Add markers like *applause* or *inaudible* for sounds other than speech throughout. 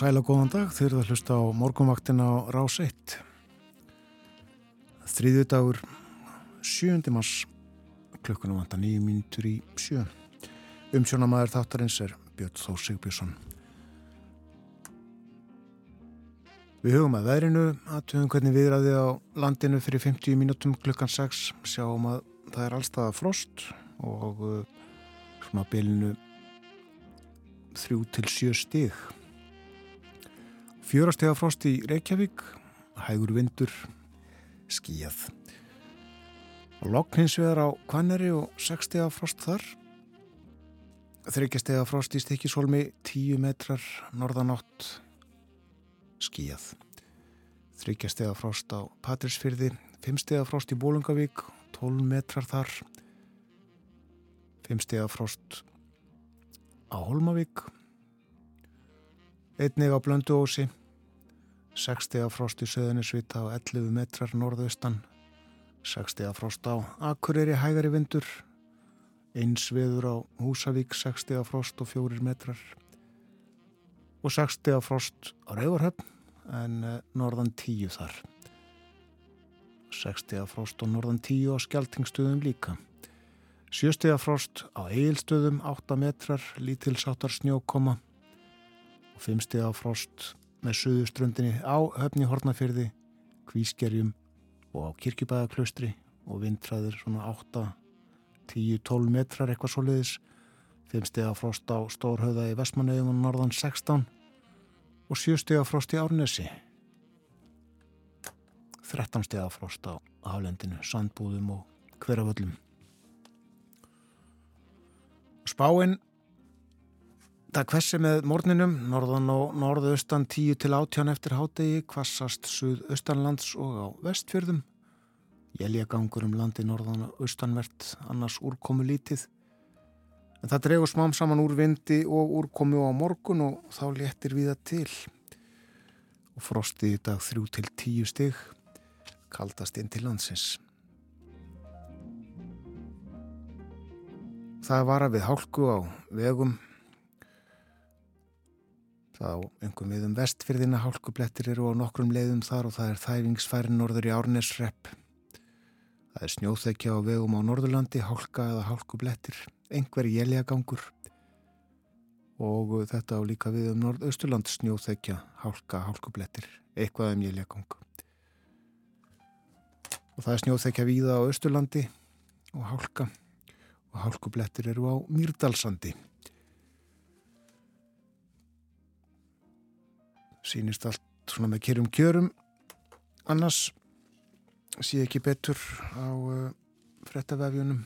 sæla góðan dag. Þeir eru að hlusta á morgunvaktin á Rás 1 þriðju dagur 7. mars. Klukkunum vanda 9 mínutur í 7 umsjónamaður þáttarins er Björn Þór Sigbjörnsson Við hugum að veðrinu aðtöðum hvernig viðræði á landinu fyrir 50 mínutum klukkan 6 sjáum að það er allstaða frost og uh, svona bylinu 3 til 7 stig Fjórastega frost í Reykjavík, hægur vindur, skíjað. Lokk hins vegar á Kvanneri og 60 frost þar. Þryggjastega frost í Stikisholmi, 10 metrar norðanátt, skíjað. Þryggjastega frost á Patrísfyrði, 5 stega frost í Bólungavík, 12 metrar þar. 5 stega frost á Holmavík, einnig á Blönduósi, 60 frost í söðunisvita á 11 metrar norðaustan. 60 frost á Akureyri hægari vindur. Eins viður á Húsavík 60 frost og 4 metrar. Og 60 frost á Rauvarhöfn en eh, norðan 10 þar. 60 frost og norðan 10 á Skeltingstöðum líka. 7 frost á Egilstöðum 8 metrar lítilsáttar snjókoma. Og 5 frost með suðuströndinni á höfni Hortnafyrði, Kvískerjum og á Kirkjubæðaklaustri og vindræðir svona 8, 10, 12 metrar eitthvað svo leiðis, 5 steg af frost á Stórhauða í Vestmanauðum og norðan 16 og 7 steg af frost í Árnesi, 13 steg af frost á Hálendinu, Sandbúðum og Hverjavöllum. Spáinn Það kvessi með morninum, norðan og norðaustan 10 til 18 eftir hádegi, kvassast suðaustanlands og á vestfjörðum. Jæljagangur um landi norðan og austanvert, annars úrkomu lítið. En það dregur smám saman úr vindi og úrkomu á morgun og þá léttir við það til. Og frostið í dag 3 til 10 stig, kaldast inn til landsins. Það var að við hálku á vegum Þá engum við um vestfyrðina hálkublettir eru á nokkrum leiðum þar og það er þæfingsfæri norður í Árnesrepp. Það er snjóþekja á vegum á Norðurlandi, hálka eða hálkublettir, einhver jæljagangur og þetta á líka við um Norðausturland snjóþekja, hálka, hálkublettir, eitthvað um jæljagang. Og það er snjóþekja víða á Östurlandi og hálka og hálkublettir eru á Mýrdalsandi. Sínist allt svona með kjörum kjörum. Annars sé ekki betur á uh, frettavefjunum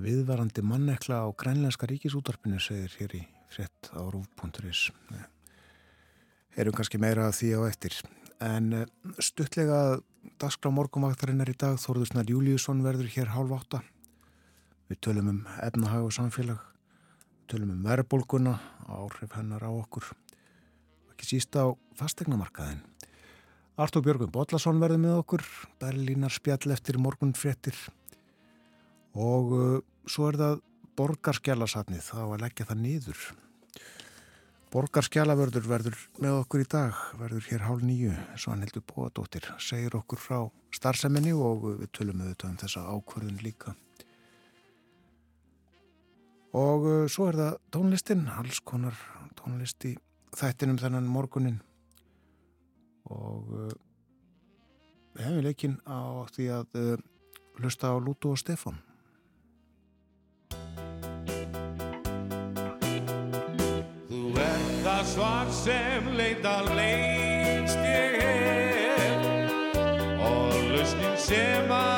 viðvarandi mannekla á grænlænska ríkisútarpinu segir hér í frett á rúf.is erum kannski meira að því á eftir. En uh, stuttlega dagskrá morgumvaktarinnar í dag Þorðursnar Júliusson verður hér hálf átta. Við tölum um efnahag og samfélag tölum um verðbólguna, áhrif hennar á okkur, ekki síst á fastegnamarkaðin. Artur Björgum Bodlason verði með okkur, Berlínar spjall eftir morgun fréttir og uh, svo er það borgarskjálasatnið, þá að leggja það niður. Borgarskjálavörður verður með okkur í dag, verður hér hálf nýju, svo hann heldur bóadóttir, segir okkur frá starfseminni og við tölum auðvitað um þessa ákvörðun líka og uh, svo er það tónlistin alls konar tónlist í þættinum þennan morgunin og uh, við hefum leikinn á því að uh, hlusta á Lútu og Stefan Þú er það svar sem leita lengst ég hef. Og lusnin sem að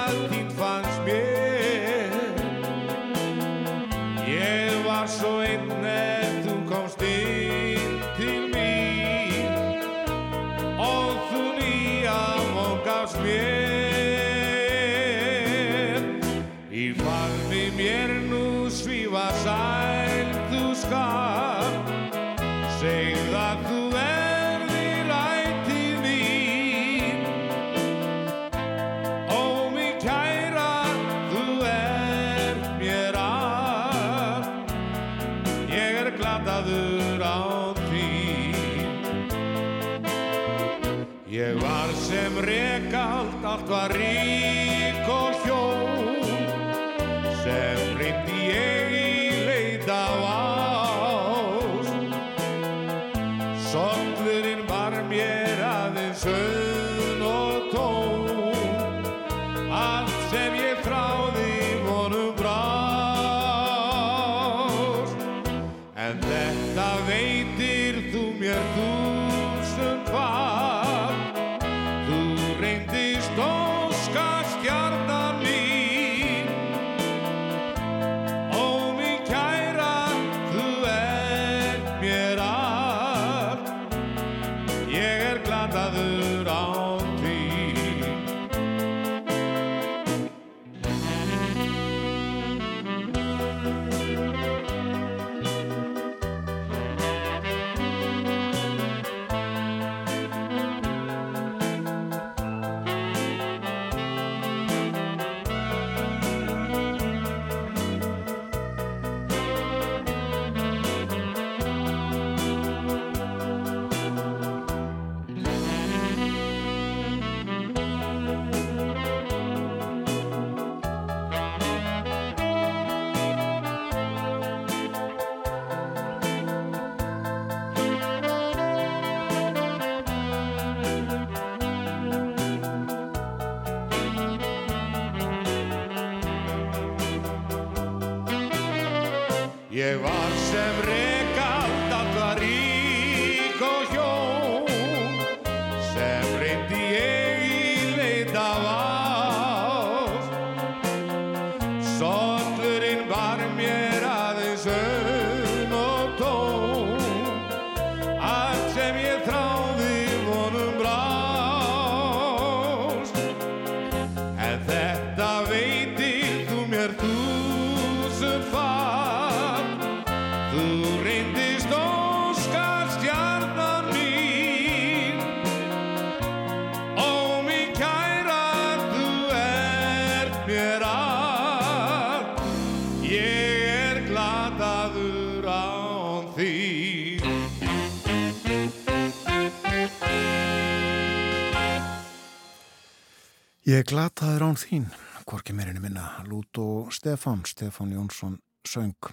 Ég glataður án þín, hvorki meirinu minna, Lút og Stefán, Stefán Jónsson söng.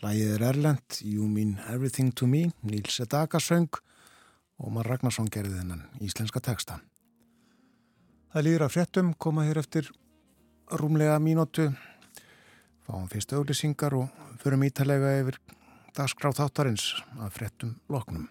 Lægið er Erlend, You Mean Everything to Me, Níls Edaka söng og Mar Ragnarsson gerði þennan íslenska texta. Það líður að fréttum, koma hér eftir rúmlega mínútu, fáum fyrst auglisingar og förum ítalega yfir dagskráð þáttarins að fréttum loknum.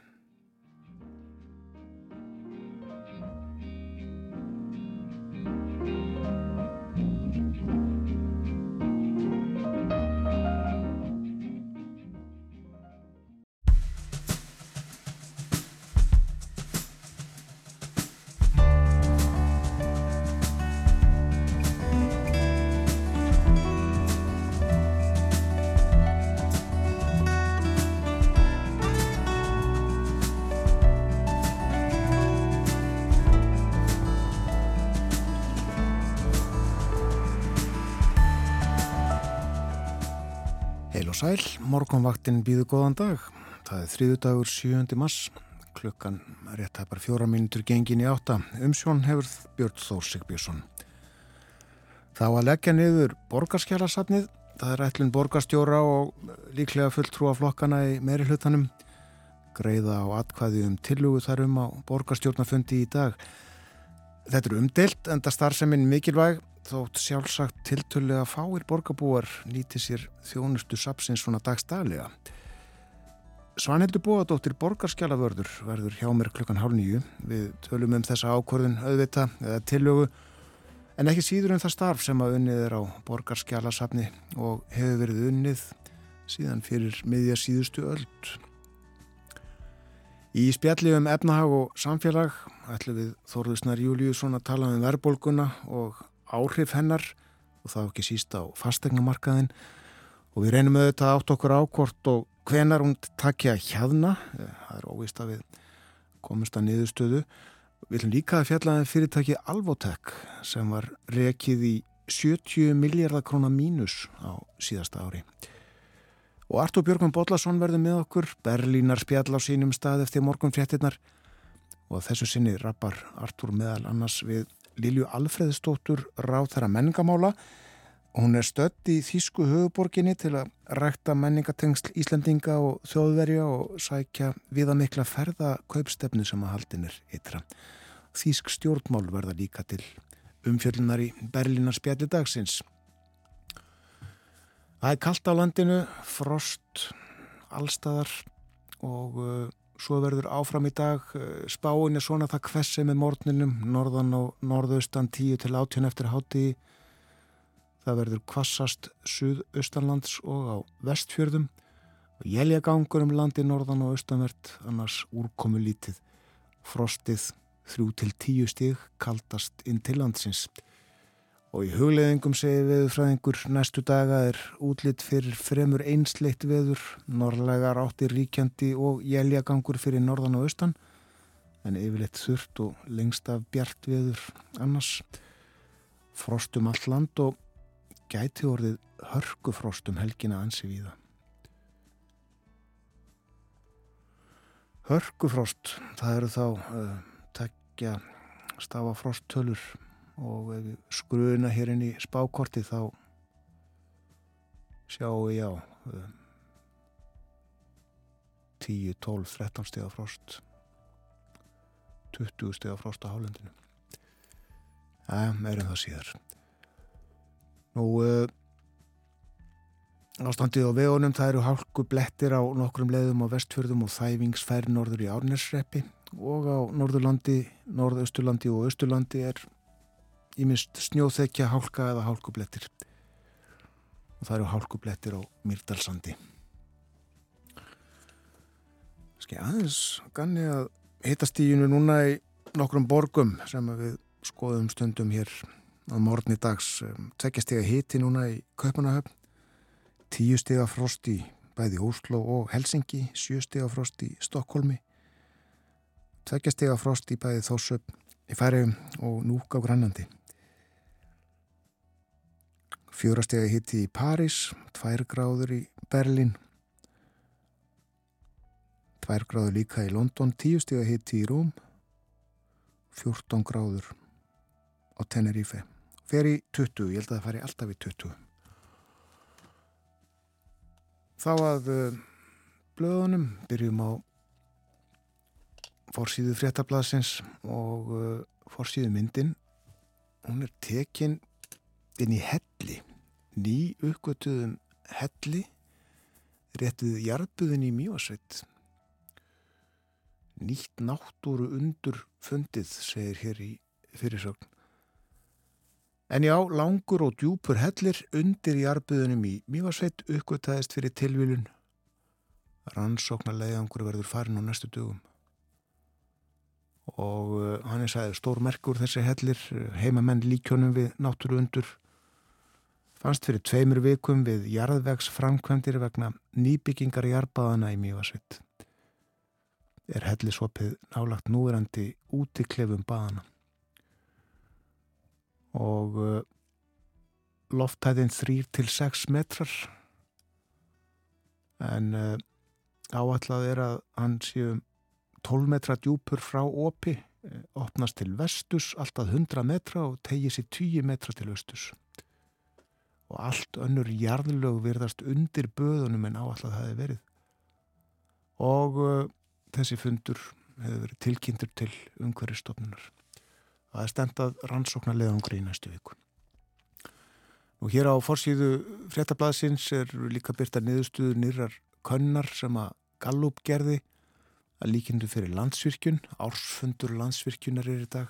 Sæl, morgunvaktin býðu góðan dag. Það er þriðu dagur 7. mass, klukkan rétt hæpar fjóra mínutur gengin í átta. Umsjón hefur Björn Þór Sigbjörnsson. Þá að leggja niður borgarskjálasafnið, það er ætlun borgarstjóra og líklega fulltrúa flokkana í meiri hlutanum. Greiða á atkvæði um tillugu þarum á borgarstjórnafundi í dag. Þetta er umdelt, enda starfseminn mikilvæg, þótt sjálfsagt tiltölulega fáir borgarbúar nýti sér þjónustu sapsins svona dagstaglega. Svanhildur Bóadóttir borgarskjalavörður verður hjá mér klukkan hálf nýju. Við tölum um þessa ákvörðun auðvita eða tillögu en ekki síður en það starf sem að unnið er á borgarskjalasafni og hefur verið unnið síðan fyrir miðja síðustu öld. Í spjalli um efnahag og samfélag ætlum við Þorðusnar Júliusson að tala um verðbólguna og áhrif hennar og það ekki síst á fastegnumarkaðin og við reynum auðvitað átt okkur ákvort og hvenar hún takja hjaðna, það er óvist að við komumst að niðurstöðu. Við viljum líka að fjallaði um fyrirtæki Alvotek sem var rekið í 70 miljardar krónar mínus á síðasta ári. Og Artur Björgum Bodlason verður með okkur, Berlínar spjall á sínum stað eftir morgun fréttinnar og þessu sinni rappar Artur meðal annars við Lilju Alfreðstóttur ráð þeirra menningamála og hún er stött í Þísku höfuborginni til að rækta menningatengsl Íslandinga og þjóðverja og sækja viða mikla ferða kaupstefnu sem að haldinir ytra. Þísk stjórnmál verða líka til umfjöllunar í Berlínar spjalli dagsins. Það er kallt á landinu, frost, allstæðar og uh, svo verður áfram í dag uh, spáin er svona það kvessi með morninum, norðan og norðaustan 10 til 18 eftir háti. Það verður kvassast suðaustanlands og á vestfjörðum og jæljagangur um landi norðan og austanvert, annars úrkomu lítið. Frostið 3 til 10 stig kaldast inn til landsins. Og í hugleðingum segir veðurfræðingur næstu daga er útlitt fyrir fremur einsleitt veður, norrlegar áttir ríkjandi og jæljagangur fyrir norðan og austan, en yfirleitt þurft og lengst af bjart veður annars. Frostum allt land og gæti orðið hörkufrostum helgina ansi víða. Hörkufrost, það eru þá uh, tekja stafafrosttölur og ef við skruðuna hér inn í spákorti þá sjáum við já um, 10, 12, 13 steg af frost. 20 steg af frost á hálendinu. Það er meirin það síðar. Nú uh, ástandið á vegunum það eru hálku blettir á nokkrum leðum á vestfjörðum og þæfingsfær norður í Árnesreppi og á Norðurlandi, Norðausturlandi og Östurlandi er ímist snjóþekja, hálka eða hálkublettir. Og það eru hálkublettir á Myrdalsandi Ski aðeins ganni að hitastíginu núna í nokkrum borgum sem við skoðum stundum hér á morgunni dags. Tveggjastega hiti núna í Kaupanahöfn tíu stega frost í bæði Óslo og Helsingi sjö stega frost í Stokkólmi tveggjastega frost í bæði Þósöp í Færiðum og Núk á Grænlandi fjórastega hitti í París, tvær gráður í Berlin, tvær gráður líka í London, tíustega hitti í Róm, fjórtón gráður á Tenerife. Fer í 20, ég held að það fari alltaf í 20. Þá að uh, blöðunum byrjum á fórsýðu fréttablasins og uh, fórsýðu myndin. Hún er tekin inn í helli, ný uppgötuðum helli, réttið jarbuðin í mjósveit. Nýtt náttúru undur fundið, segir hér í fyrirsögn. En já, langur og djúpur hellir undir jarbuðinum í mjósveit uppgötaðist fyrir tilvílun. Rannsóknarlegangur verður farin á næstu dögum og uh, hann er sæðið stór merkur þessi hellir, heimamenn líkjónum við náttúru undur fannst fyrir tveimur vikum við jarðvegs framkvæmdir vegna nýbyggingar jarðbáðana í Mývasvitt. Er hellisopið nálagt núverandi út í klefum báðana. Og uh, lofthæðin þrýr til 6 metrar en uh, áallad er að hann séu 12 metra djúpur frá opi, opnast til vestus alltaf 100 metra og tegið sér 10 metra til östus og allt önnur jarðlög virðast undir böðunum en áallat hefði verið. Og uh, þessi fundur hefur verið tilkynntur til umhverjastofnunar það er stendað rannsóknarleðangri í næstu viku. Og hér á forsýðu fréttablasins er líka byrta niðurstuður nýrar könnar sem að Gallup gerði að líkindu fyrir landsvirkjun, ársfundur landsvirkjunar er í dag.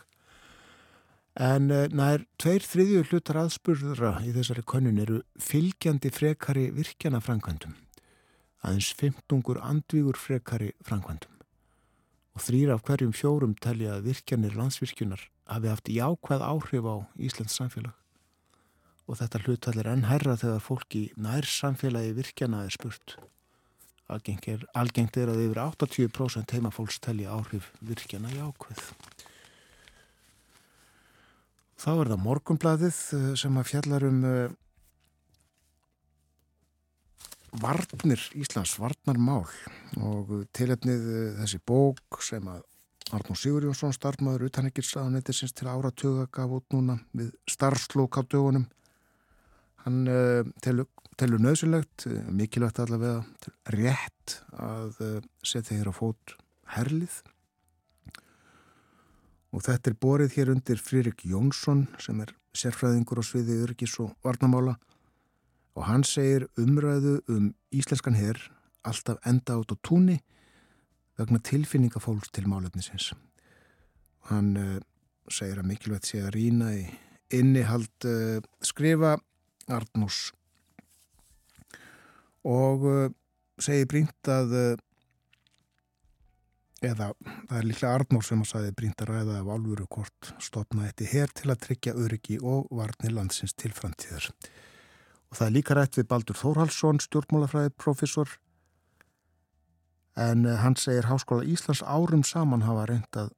En nær tveir þriðju hlutar aðspurðra í þessari konun eru fylgjandi frekari virkjana framkvæmdum. Aðeins 15 andvígur frekari framkvæmdum. Og þrýr af hverjum fjórum telja að virkjanir landsvirkjunar hafi haft jákvæð áhrif á Íslands samfélag. Og þetta hlutal er enn herra þegar fólki nær samfélagi virkjana er spurt. Algengt er, algengt er að yfir 80% heimafólks telja áhrif virkjana í ákveð. Þá er það morgumbladið sem að fjallar um uh, varnir Íslands, varnarmál og tilefnið uh, þessi bók sem að Arnó Sigurjónsson, starfmaður utanækirsaðanetisins til áratuga gaf út núna við starfslók á dögunum. Hann telur, telur nöðsulegt, mikilvægt allavega, rétt að setja hér á fót herlið. Og þetta er borið hér undir Fririk Jónsson sem er sérfræðingur á sviði yrkis og varnamála og hann segir umræðu um íslenskan herr alltaf enda át á túnni vegna tilfinningafólks til málefnisins. Hann uh, segir að mikilvægt sé að rína í innihald uh, skrifa Arnús og uh, segir brínt að eða það er líklega Arnór sem að saði brínt að ræða af alvöru kort stopna eitt hér til að tryggja öryggi og varni landsins til framtíðar. Og það er líka rætt við Baldur Þórhalsson, stjórnmálafræði professor en eh, hann segir Háskóla Íslands árum saman hafa reyndað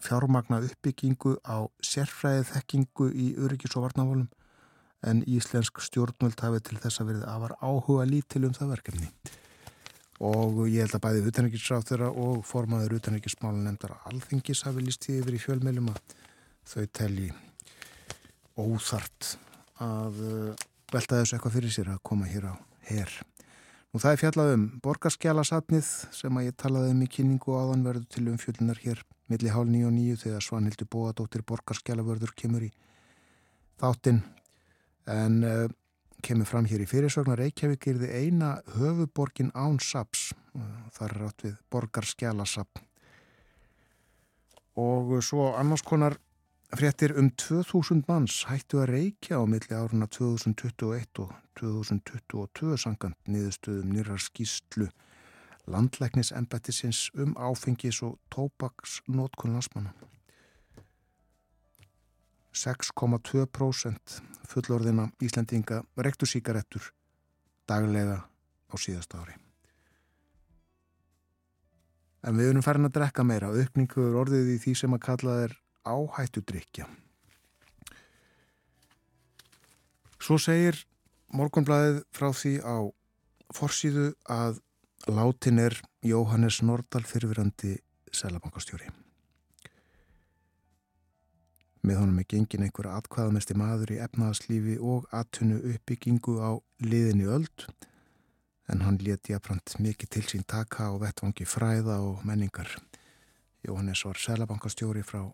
fjármagna uppbyggingu á sérfræðið þekkingu í öryggis og varnavólum en íslensk stjórnmöld hafi til þess að verið afar áhuga lítil um það verkefni og ég held að bæði utanryggisráð þeirra og formaður utanryggismálun nefndar alþingis hafi lístið yfir í fjölmeilum að þau telli óþart að eh, velta þessu eitthvað fyrir sér að koma hér á herr Og það er fjallað um borgarskjálasatnið sem að ég talaði um í kynningu áðan verður til umfjöldunar hér milli hálf nýju og nýju þegar Svanhildur Bóadóttir borgarskjálavörður kemur í þáttinn. En uh, kemur fram hér í fyrirsvagnar Reykjavík er þið eina höfuborgin án saps þar er átt við borgarskjálasapn og svo annars konar Frettir um 2000 manns hættu að reykja á milli áruna 2021 og 2022 sangant niðurstöðum nýrar skýstlu landlæknisembættisins um áfengis og tópaksnótkun landsmanna. 6,2% fullorðina Íslandinga rektu síkarettur daglega á síðast ári. En við erum farin að drekka meira. Aukningu er orðið í því sem að kallað er áhættu drikja. Svo segir Morgonblæðið frá því á forsýðu að látin er Jóhannes Nordal fyrirverandi selabankastjóri. Með honum er gengin einhver atkvaðamesti maður í efnaðaslífi og atvinnu uppbyggingu á liðinni öld en hann leti jafnframt mikið til sín taka og vettvangi fræða og menningar. Jóhannes var selabankastjóri frá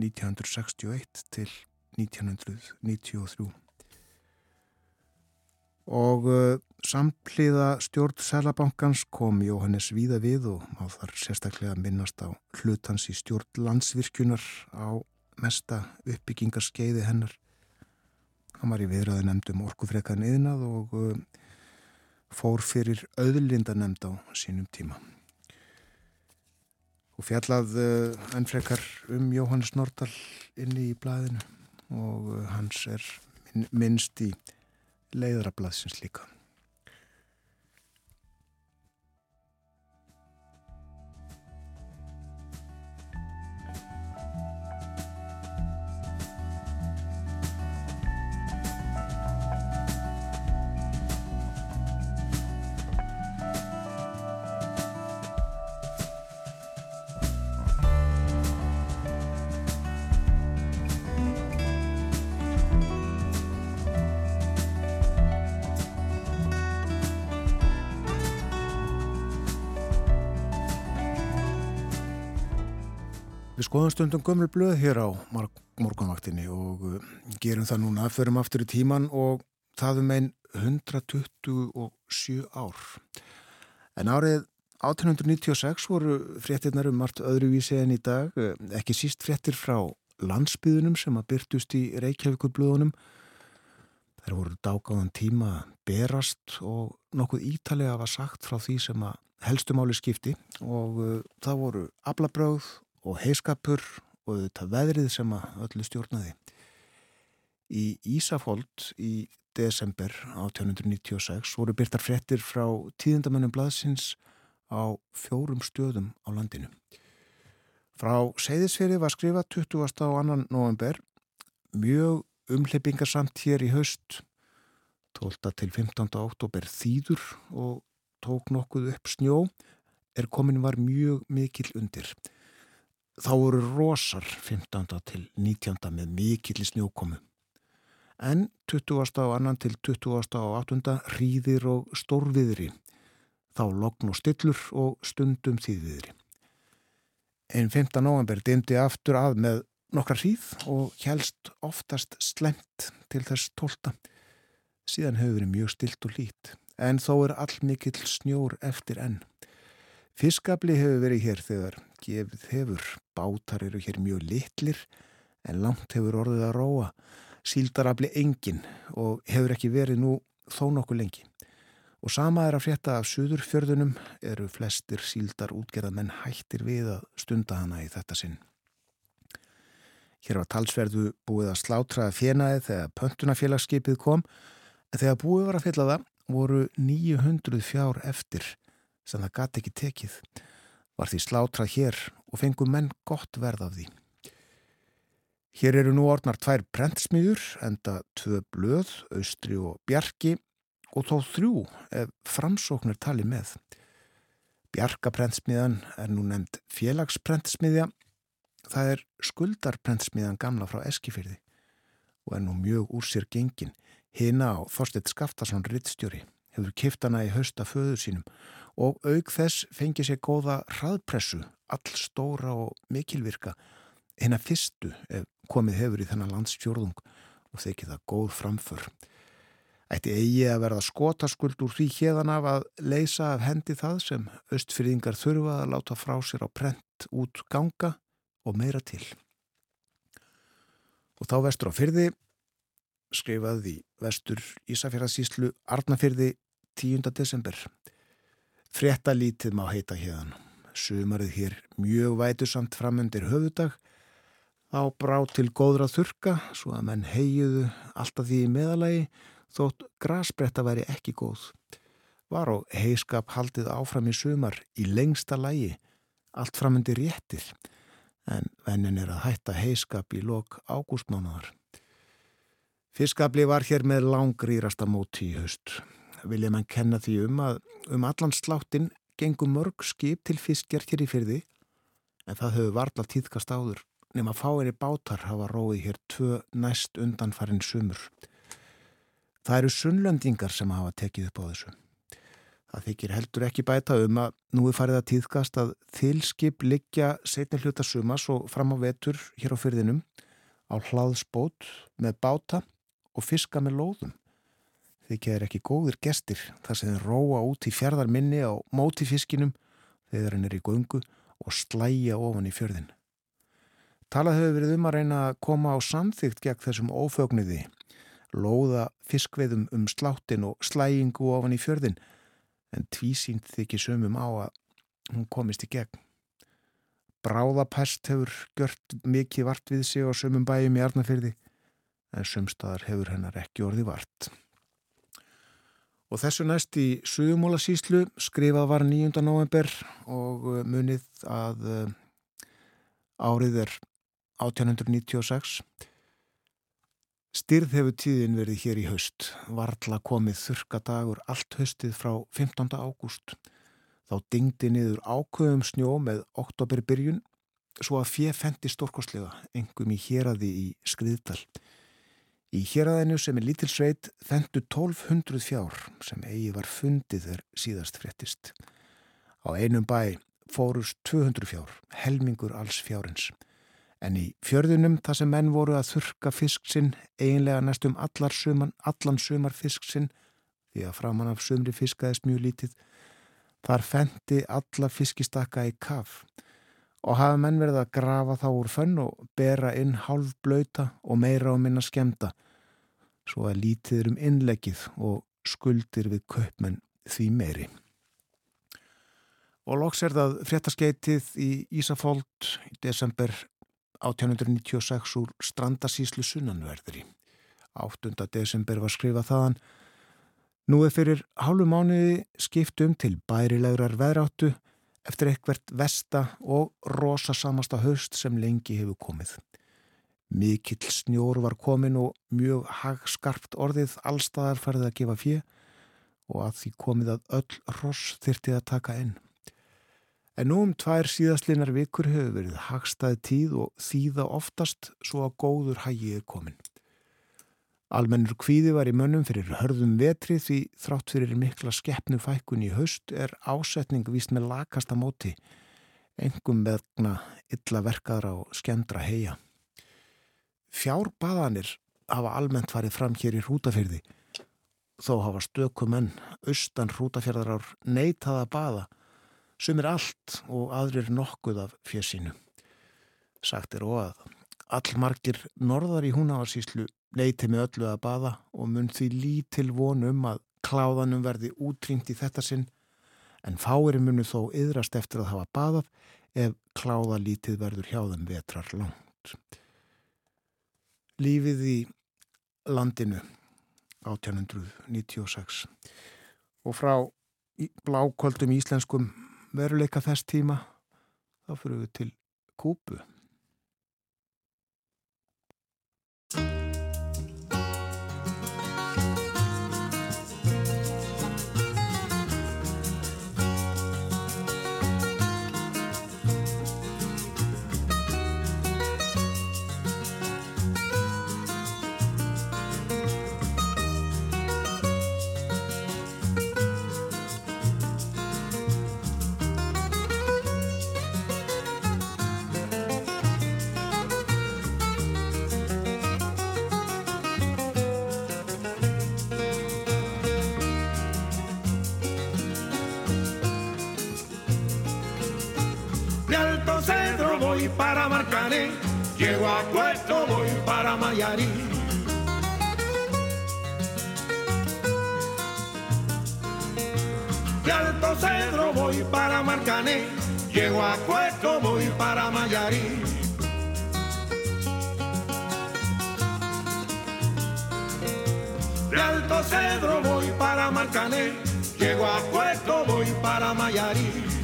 1961 til 1993 og uh, sampliða stjórn Sælabankans kom Jóhannes víða við og má þar sérstaklega minnast á hlutans í stjórn landsvirkjunar á mesta uppbyggingarskeiði hennar hann var í viðræðu nefndum orkufrekan yðnað og uh, fór fyrir auðlinda nefnd á sínum tíma og fjallað uh, ennfrekar um Jóhannes Nordal inni í blæðinu og uh, hans er minnst í leiðrablaðsins líka. Skoðum stundum gömur blöð hér á morgunvaktinni og uh, gerum það núna, förum aftur í tíman og það um einn 127 ár. En árið 1896 voru fréttinnar um margt öðruvísi en í dag, uh, ekki síst fréttir frá landsbyðunum sem að byrtust í Reykjavíkurblöðunum. Þær voru dágáðan tíma berast og nokkuð ítalega var sagt frá því sem að helstumáli skipti og uh, það voru ablabröð og heiskapur og þetta veðrið sem að öllu stjórnaði. Í Ísafóld í desember 1896 voru byrtar frettir frá tíðindamönnum blaðsins á fjórum stöðum á landinu. Frá Seyðisferi var skrifað 20. á annan november mjög umleipingarsamt hér í haust 12. til 15. oktober þýður og tók nokkuð upp snjó er komin var mjög mikil undir. Þá voru rosar 15. til 19. með mikill í snjókomu. En 20. og annan til 20. og 8. ríðir og stórviðri, þá logn og stillur og stundum þýðviðri. Einn 15. november dimdi aftur að með nokkra hríð og helst oftast slemt til þess tólta. Síðan hefur verið mjög stilt og lít, en þó er all mikill snjór eftir enn. Fiskabli hefur verið hér þegar gefið hefur. Bátar eru hér mjög litlir en langt hefur orðið að róa. Síldarabli engin og hefur ekki verið nú þó nokkuð lengi. Og sama er að frétta af suðurfjörðunum eru flestir síldar útgerða menn hættir við að stunda hana í þetta sinn. Hér var talsverðu búið að slátra fjenaði þegar pöntunafélagsskipið kom en þegar búið var að fylla það voru 900 fjár eftir sem það gati ekki tekið. Var því slátrað hér og fengu menn gott verð af því. Hér eru nú orðnar tvær prentsmiður, enda tvö blöð, austri og bjarki og þó þrjú ef framsóknir tali með. Bjarkaprentsmiðan er nú nefnd félagsprentsmiðja. Það er skuldarprentsmiðan gamla frá Eskifyrði og er nú mjög úr sér gengin. Hina á Þorstedt Skaftarsson Rittstjóri hefur kiftana í hausta föðu sínum og auk þess fengið sér góða hraðpressu, all stóra og mikilvirka, hérna fyrstu komið hefur í þennan landsfjörðung og þykir það góð framför. Ætti eigi að verða skotaskuld úr því hérðan af að leysa af hendi það sem östfyrðingar þurfa að láta frá sér á prent út ganga og meira til. Og þá vestur á fyrði skrifaði vestur Ísafjörðarsíslu Arnafyrði 10. desember. Frettalítið má heita hérðan. Sumarið hér mjög vætusamt framundir höfudag. Þá brá til góðra þurka svo að menn heijuðu alltaf því í meðalagi þótt grasbretta væri ekki góð. Var á heiskap haldið áfram í sumar í lengsta lægi, allt framundir réttir. En vennin er að hætta heiskap í lok ágústmánaðar. Fiskabli var hér með langrýrasta móti í höst vilja mann kenna því um að um allan sláttin gengur mörg skip til fiskjar hér í fyrði en það höfðu varla tíðkast áður nema fáinni bátar hafa róið hér tvö næst undanfarin sumur. Það eru sunnlendingar sem hafa tekið upp á þessu. Það þykir heldur ekki bæta um að nú er farið að tíðkast að þilskip liggja setni hluta sumas og fram á vetur hér á fyrðinum á hlaðsbót með báta og fiska með lóðum þykja þeir ekki góðir gestir þar sem þeir róa út í fjörðarminni á móti fiskinum þegar hann er í göngu og slæja ofan í fjörðin. Talað hefur verið um að reyna að koma á samþygt gegn þessum ófögniði, lóða fiskveðum um sláttin og slæjingu ofan í fjörðin en tvísýnt þykir sömum á að hún komist í gegn. Bráðapest hefur gjört mikið vart við sig á sömum bæjum í Arnafyrði en sömstaðar hefur hennar ekki orði vart. Og þessu næst í Suðumóla síslu skrifað var 9. november og uh, munið að uh, árið er 1896. Styrð hefur tíðin verið hér í haust. Varðla komið þurka dagur allt haustið frá 15. ágúst. Þá dingdi niður ákveðum snjó með oktoberbyrjun svo að fjö fendi stórkoslega, engum í héræði í skriðdal. Í héræðinu sem er lítilsveit fendu 1200 fjár sem eigi var fundið þegar síðast fréttist. Á einum bæ fórust 200 fjár, helmingur alls fjárins. En í fjörðunum þar sem menn voru að þurka fisksinn eiginlega næstum suman, allan sumar fisksinn því að framann af sumri fiskaðist mjög lítið, þar fendi alla fiskistakka í kaf og hafa menn verið að grafa þá úr fönn og bera inn hálf blöyta og meira og minna skemta svo að lítið um innleggið og skuldir við kaupmenn því meiri. Og loks er það fréttaskeitið í Ísafóld í desember 1896 úr Strandasíslu sunnanverðri. 8. desember var skrifað þaðan Nú er fyrir hálfu mánuði skiptum til bærilegrar veðráttu eftir eitthvert vesta og rosasamasta haust sem lengi hefur komið. Mikill snjór var komin og mjög hagskarpt orðið allstaðar farið að gefa fjö og að því komið að öll ross þyrti að taka inn. En nú um tvær síðastlinar vikur hefur verið hagstaði tíð og þýða oftast svo að góður hægi er komin. Almennur kvíði var í mönnum fyrir hörðum vetri því þrátt fyrir mikla skeppnu fækkun í haust er ásetning vist með lakasta móti, engum vegna illa verkaðra og skendra heia. Fjárbaðanir hafa almennt farið fram hér í hrútafyrði, þó hafa stökumenn austan hrútafjörðar neitað að baða, sem er allt og aðrir nokkuð af fjössinu. Sagt er og að allmargir norðar í húnávarsíslu neyti með öllu að baða og mun því lítil vonum að kláðanum verði útrýmt í þetta sinn en fáiri munu þó yðrast eftir að hafa baðað ef kláðalítið verður hjá þeim vetrar langt. Lífið í landinu. 1896 og frá blákvöldum íslenskum veruleika þess tíma þá fyrir við til Kúpu para Marcané, llego a Puerto, voy para Mayarí. De Alto Cedro voy para Marcané, llego a Puerto, voy para Mayarí. De Alto Cedro voy para Marcané, llego a Puerto, voy para Mayarí.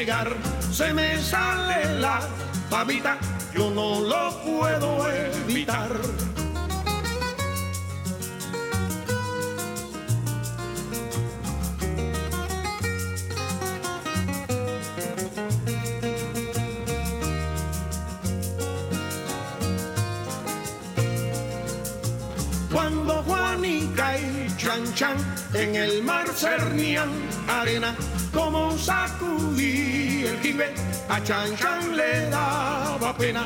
Negar. Se me sale la babita, yo no lo puedo evitar. Cuando Juanica y Chan Chan en el mar cernían arena sacudí el jibe, a Chan Chan le daba pena.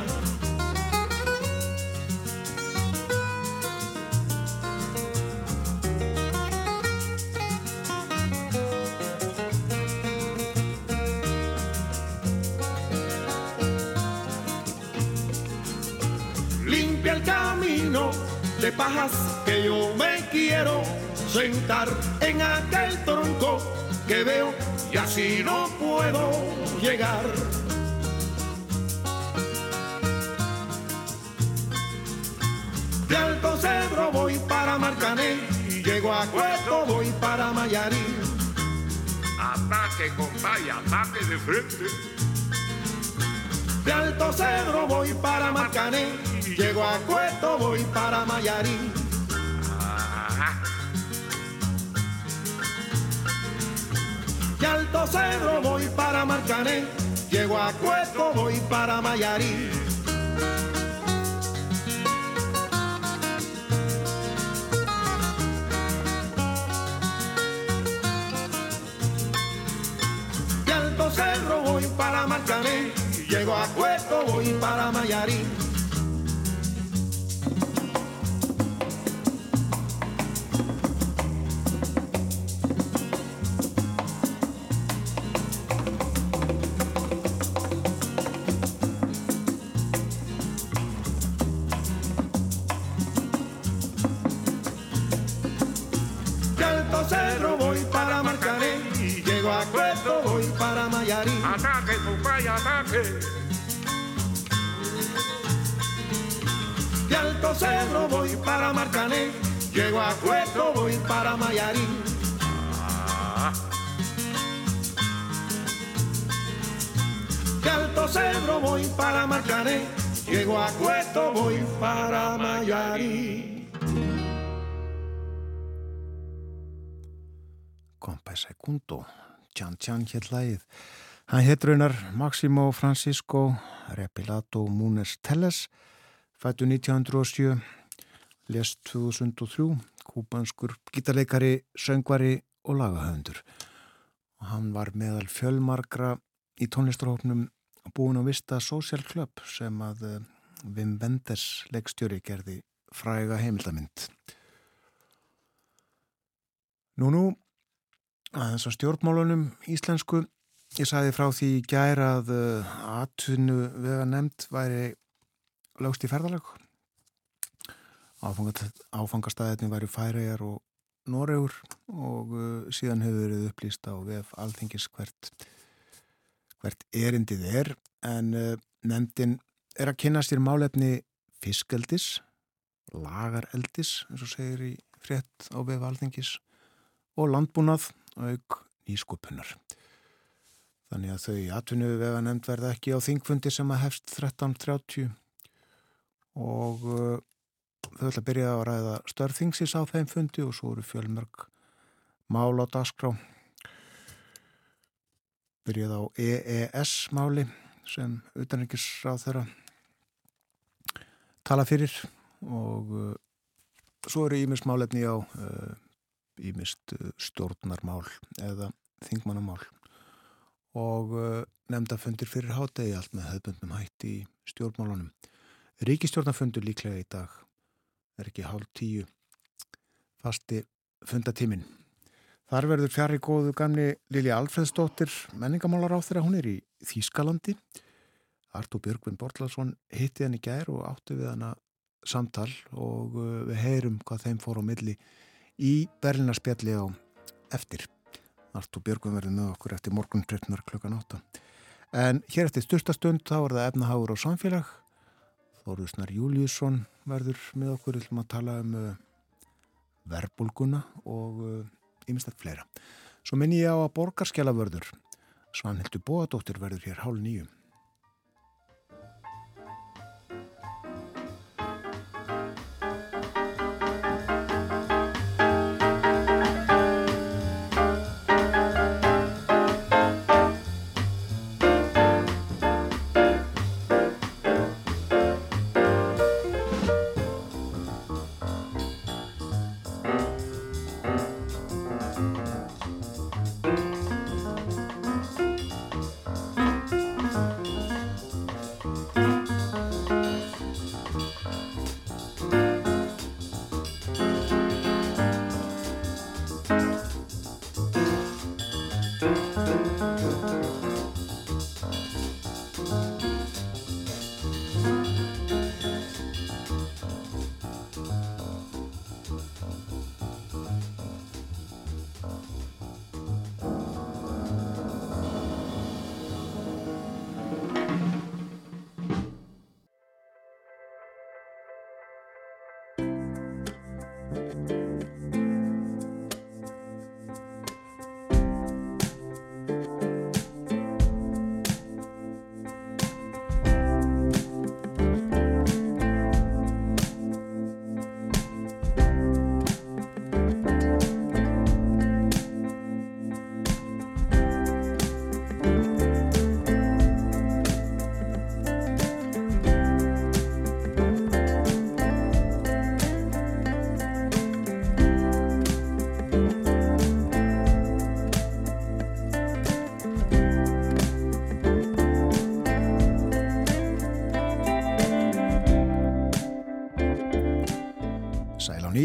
Limpia el camino de pajas que yo me quiero sentar en aquel y así no puedo llegar. De Alto Cedro voy para Marcané y llego a Cueto voy para Mayarí. Ataque, compadre, ataque de frente. De Alto Cedro voy para Marcané y llego a Cueto voy para Mayarí. De Alto Cedro voy para Marcané, llego a Cueto, voy para Mayarí. De Alto Cedro voy para Marcané, llego a Cueto, voy para Mayarí. Para Marcané, llego a Cueto voy para Mayarín. De Alto Cedro voy para Marcané, llego a Cueto voy para Mayarín. Kompa Segundo, Tjan Tjan hér lægið. Hann hétt raunar Maximo Francisco Repilato Múnes Telles, fættu 1907, lest 2003, kúbanskur gítarleikari, söngvari og lagahöfundur. Og hann var meðal fjölmarkra í tónlistarhóknum búin að vista Social Club sem að uh, Wim Wenders leikstjóri gerði fræga heimildamind. Nú nú, að þess að stjórnmálunum íslensku Ég sagði frá því gæra að uh, atvinnu vega nefnd væri lögst í ferðalag. Áfangastæðinni væri færiðar og Noregur og uh, síðan hefur verið upplýst á VF alþingis hvert, hvert erindið er en uh, nefndin er að kynna sér málefni fiskeldis, lagareldis eins og segir í frétt á VF alþingis og landbúnað auk nýskupunar. Þannig að þau atvinnu vega nefnd verða ekki á þingfundi sem að hefst 13.30 og uh, þau ætla að byrja að ræða störþingsis á þeim fundi og svo eru fjölmörg mál á dagskrá. Byrjað á EES máli sem utanrikisráð þeirra tala fyrir og uh, svo eru ímist málefni á ímist uh, stjórnarmál eða þingmannamál og uh, nefndafundir fyrir hátegi allt með hefðbundnum hætti í stjórnmálunum. Ríkistjórnafundur líklega í dag er ekki hálf tíu fasti fundatímin. Þar verður fjari góðu gamni Lili Alfredsdóttir menningamálar á þeirra. Hún er í Þýskalandi. Artú Björgvin Bortlarsson hitti henni gær og áttu við hana samtal og uh, við heyrum hvað þeim fór á milli í Berlinarspjalli á eftir. Artú Björgum verður með okkur eftir morgun 13. klukkan 8. En hér eftir styrstastund þá er það efnaháur og samfélag. Þóruðsnar Júliusson verður með okkur til að tala um uh, verbulguna og ymestætt uh, fleira. Svo minn ég á að borgarskjala vörður. Svanhildur Bóadóttir verður hér hálf nýjum.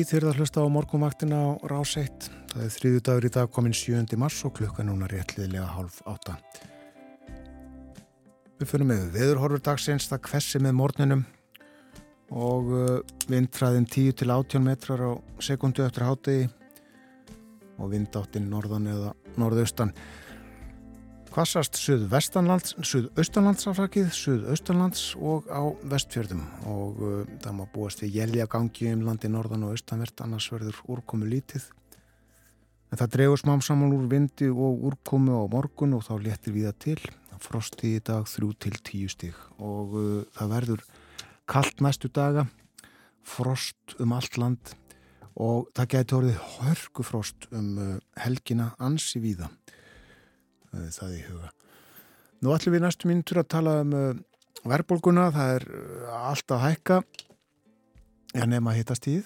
Að hlusta á morgunvaktina á rás 1. Það er þriðu dagur í dag komin 7. mars og klukka núna réttliðlega hálf átta. Við fyrir með veðurhorfur dagsins, það kvessi með morninum og uh, vindræðin 10 til 18 metrar á sekundu eftir hátegi og vindáttinn norðan eða norðaustan. Kvassast suð-vestanlands, suð-austanlands afrakið, suð-austanlands og á vestfjörðum og uh, það má búast við jælja gangi um landi norðan og austanvert annars verður úrkomu lítið. En það dregur smám saman úr vindi og úrkomu á morgun og þá léttir við það til. Frosti í dag 3 til 10 stík og uh, það verður kallt næstu daga, frost um allt land og það getur orðið hörgufrost um uh, helgina ansi víða það í huga. Nú ætlum við næstu mínutur að tala um uh, verðbólguna, það er uh, alltaf hækka. En nema hittast tíð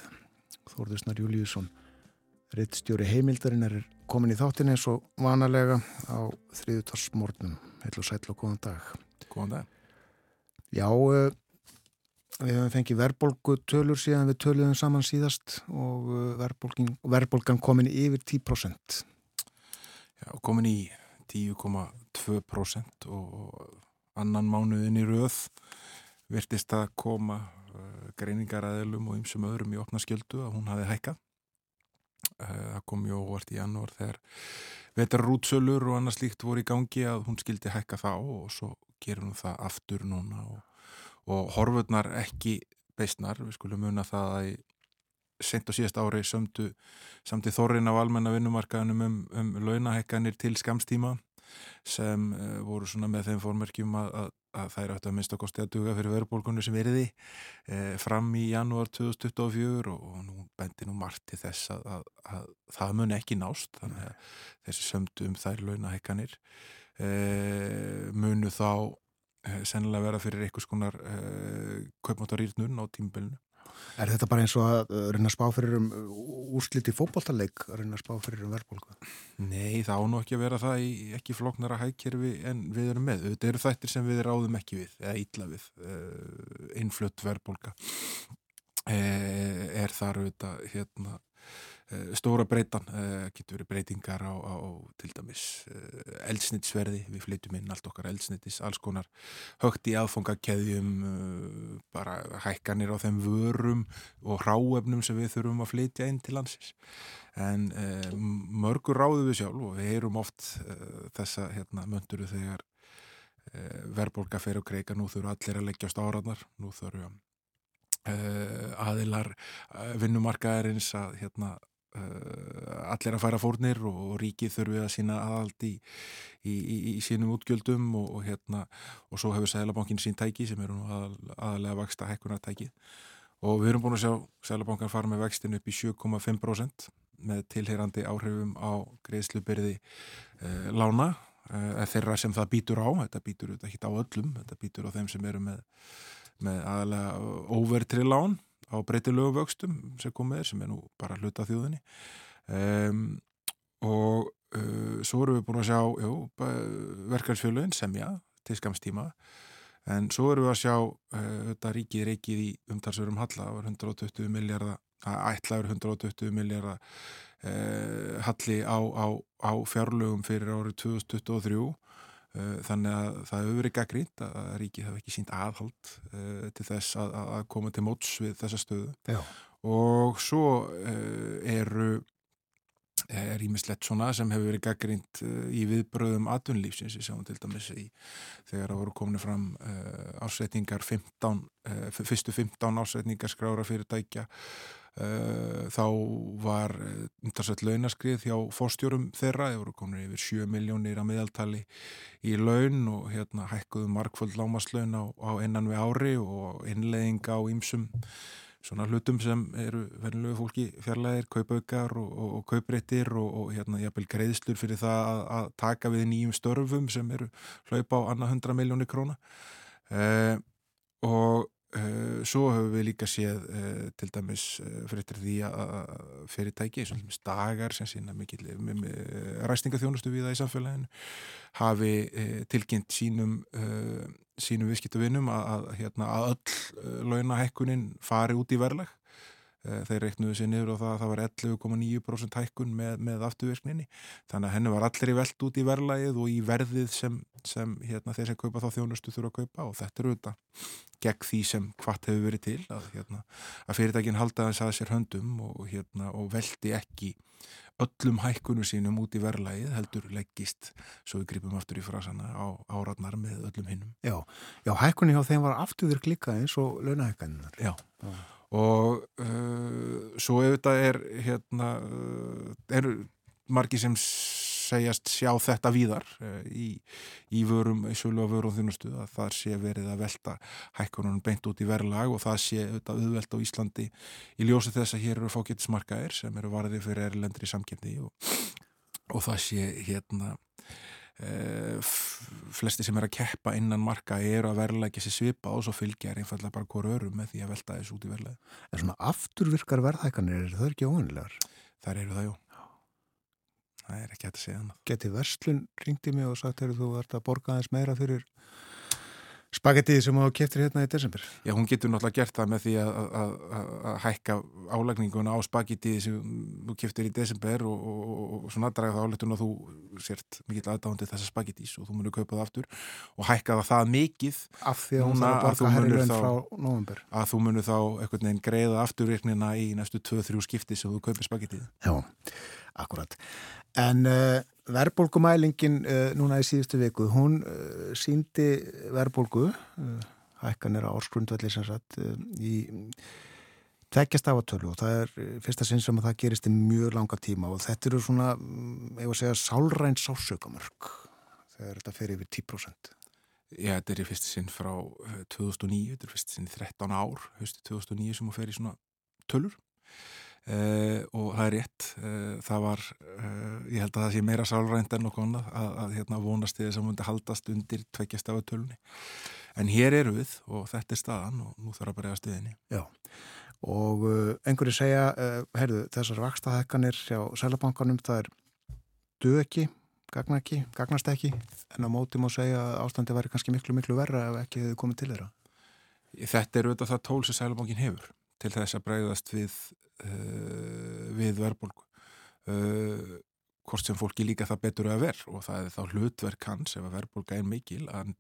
Þórðusnar Júliusson reittstjóri heimildarinn er komin í þáttin eins og vanalega á þriðutarsmórnum heil og sæl og góðan dag. Góðan dag. Já, uh, við hefum fengið verðbólgu tölur síðan við töluðum saman síðast og verðbólgan komin yfir 10% Já, komin í 10,2% og annan mánuðin í röð virtist að koma uh, greiningaræðilum og ymsum öðrum í opna skjöldu að hún hafi hækka. Uh, það kom ju óvart í janúar þegar vetarrútsölur og annars líkt voru í gangi að hún skildi hækka þá og svo gerum við það aftur núna og, og horfurnar ekki beistnar. Við skulum muna það að í sent og síðast ári sömdu samt í þorrin á almenna vinnumarkaðunum um, um launahekkanir til skamstíma sem uh, voru svona með þeim fórmerkjum að, að, að þær áttu að minnst að kosti að duga fyrir verðbólkunni sem veriði eh, fram í janúar 2024 og, og nú bendi nú margt til þess að, að það mun ekki nást þannig að þessi sömdu um þær launahekkanir eh, munu þá eh, sennilega vera fyrir einhvers konar kaupmáttarýrnun á tímbilinu Er þetta bara eins og að reyna að spá fyrir um úrsliti fókbóltaleik að reyna að spá fyrir um verðbólku? Nei, það ánú ekki að vera það í ekki floknara hækkerfi en við erum með. Þetta eru þættir sem við ráðum ekki við, eða ítla við, uh, innflutt verðbólka. Uh, er þar auðvitað hérna Eh, stóra breytan, eh, getur verið breytingar á, á til dæmis eh, eldsnittsverði, við flytjum inn allt okkar eldsnittis, alls konar högt í aðfangakeðjum bara hækkanir á þeim vörum og ráefnum sem við þurfum að flytja inn til landsins. En mörgur ráðu við sjálf og við heyrum oft þessa hérna, mönduru þegar verðbólka fer og kreika, nú þurfum allir að leggjast áraðnar, nú þurfum aðilar vinnumarkaðarins að hérna allir að færa fórnir og, ríkið þurfið að sína aðald í, í, í, í sínum útgjöldum og, og hérna og svo hefur Sælabankin sín tæki sem eru að, aðalega vaksta hækkunartæki og við erum búin að sjá Sælabankan fara með vextin upp í 7,5% með tilheyrandi áhrifum á greiðslubyrði eh, lána eh, þeirra sem það býtur á, þetta býtur ekki á öllum, þetta býtur á þeim sem eru með, með aðalega overtri lán á breytilögu vöxtum sem komið er sem er nú bara hluta þjóðinni. Um, og uh, svo erum við búin að sjá verkefnsfjölun semja til skamstíma en svo erum við að sjá uh, þetta ríkið reikið í umtalsverum halla það var 120 miljardar ætlaður 120 miljardar uh, halli á, á, á fjárlögum fyrir árið 2023 Eh, þannig að það hefur verið gaggrínt að ríkið hefur ekki sínt aðhald uh, til þess að, að koma til móts við þessa stöðu Já. og svo uh, eru er ímislegt svona sem hefur verið gaggrínt uh, í viðbröðum atvinnlífsins, ég sjáum til dæmis í þegar það voru komin fram ásætningar 15, fyrstu 15 ásætningar skrára fyrirtækja Eh, þá var eh, umtalsveit launaskrið hjá fórstjórum þeirra, þeir voru komin yfir 7 miljónir að miðaltali í laun og hérna hækkuðu markföld lámaslaun á, á innan við ári og innleðing á ýmsum svona hlutum sem eru verðinlegu fólki fjarlæðir, kaupaukar og, og, og kauprættir og, og hérna jafnvel greiðslur fyrir það að, að taka við nýjum störfum sem eru hlaupa á annað 100 miljónir króna. Eh, og svo höfum við líka séð uh, til dæmis uh, fyrir því að fyrirtæki, eins og dagar sem sína mikil ræstingaþjónustu við það í samfélaginu hafi tilkynnt sínum sínum viðskiptavinnum að, hérna, að öll launahekkunin fari út í verðlag. Eh, þeir reiknuðu sér niður og það, það var 11,9% hækkun með, með afturvirkninni. Þannig að hennu var allir í veld út í verðlægið og í verðið sem, sem hérna, þeir sem kaupa þá þjónustu þurfa að kaupa og þetta eru auðvitað gegn því sem hvart hefur verið til að, hérna, að fyrirtækinn halda þess að sér höndum og, hérna, og veldi ekki öllum hækkunum sínum út í verðlægið heldur leggist svo við gripum aftur í frasana á áratnar með öllum hinnum. Já, já hækkunni hjá þeim var afturvirk líka eins og launahækkaninnar. Já, já. og uh, svo þetta er hérna, uh, eru margi sem segjast sjá þetta víðar uh, í, í vörum, í sölu og vörum þunustu að það sé verið að velta hækkunum beint út í verðlag og það sé auðvitað auðvelt á Íslandi í ljósi þess að hér eru fákettismarkaðir sem eru varðið fyrir erlendri samkjöndi og, og það sé hérna uh, flesti sem er að keppa innan marka eru að verðlækja sér svipa og svo fylgja er einfallega bara hver örum með því að velta þessu út í verðlag En svona afturvirkar verðhækkanir, er það ekki óvinnilegar? Þar eru það, jú það er ekki hægt að segja annað. Geti Verslun ringdi mig og sagt að þú ert að borga aðeins meira fyrir spagettiði sem þú keftir hérna í desember. Já, hún getur náttúrulega gert það með því að, að, að hækka álagninguna á spagettiði sem þú keftir í desember og, og, og, og svona draga það álættun að þú sért mikill aðdáðandi þessa spagettís og þú munir kaupa það aftur og hækka það það mikið af því að að raun frá november. Að þú munir þá einhvern veginn greiða afturvirknina í næstu 2-3 skipti sem þú kaupir spagettiði. Já, akkurat. En uh, verðbólgumælingin uh, núna í síðustu viku, hún uh, síndi verðbólgu, hækkanir á ársgrundvelli sem sagt, í tekjast af að tölu og það er fyrsta sinn sem að það gerist í mjög langa tíma og þetta eru svona, ég var að segja, sálræn sásökamörk þegar þetta fer yfir 10%. Já, þetta er í fyrsta sinn frá 2009, þetta er fyrsta sinn í 13 ár, höstu 2009 sem að fer í svona tölur. Uh, og það er rétt. Uh, það var, uh, ég held að það sé meira sálrænt en okkur annað að, að hérna, vonast þið sem hundi haldast undir tveggjast af tölunni. En hér eru við og þetta er staðan og nú þarf að bara eða stuðinni Já, og einhverju segja heyrðu, þessar vakstahekkanir hjá Sælabankanum, það er döki, gagna ekki, gagnast ekki en á móti má segja að ástandi væri kannski miklu, miklu verra ef ekki hefur komið til þeirra. Þetta er auðvitað það tól sem Sælabankin hefur til þess að bregðast við uh, við verðbólgu. Uh, hvort sem fólki líka það betur að verð og það er þá hlutverk hans ef að verðbólga er mikil að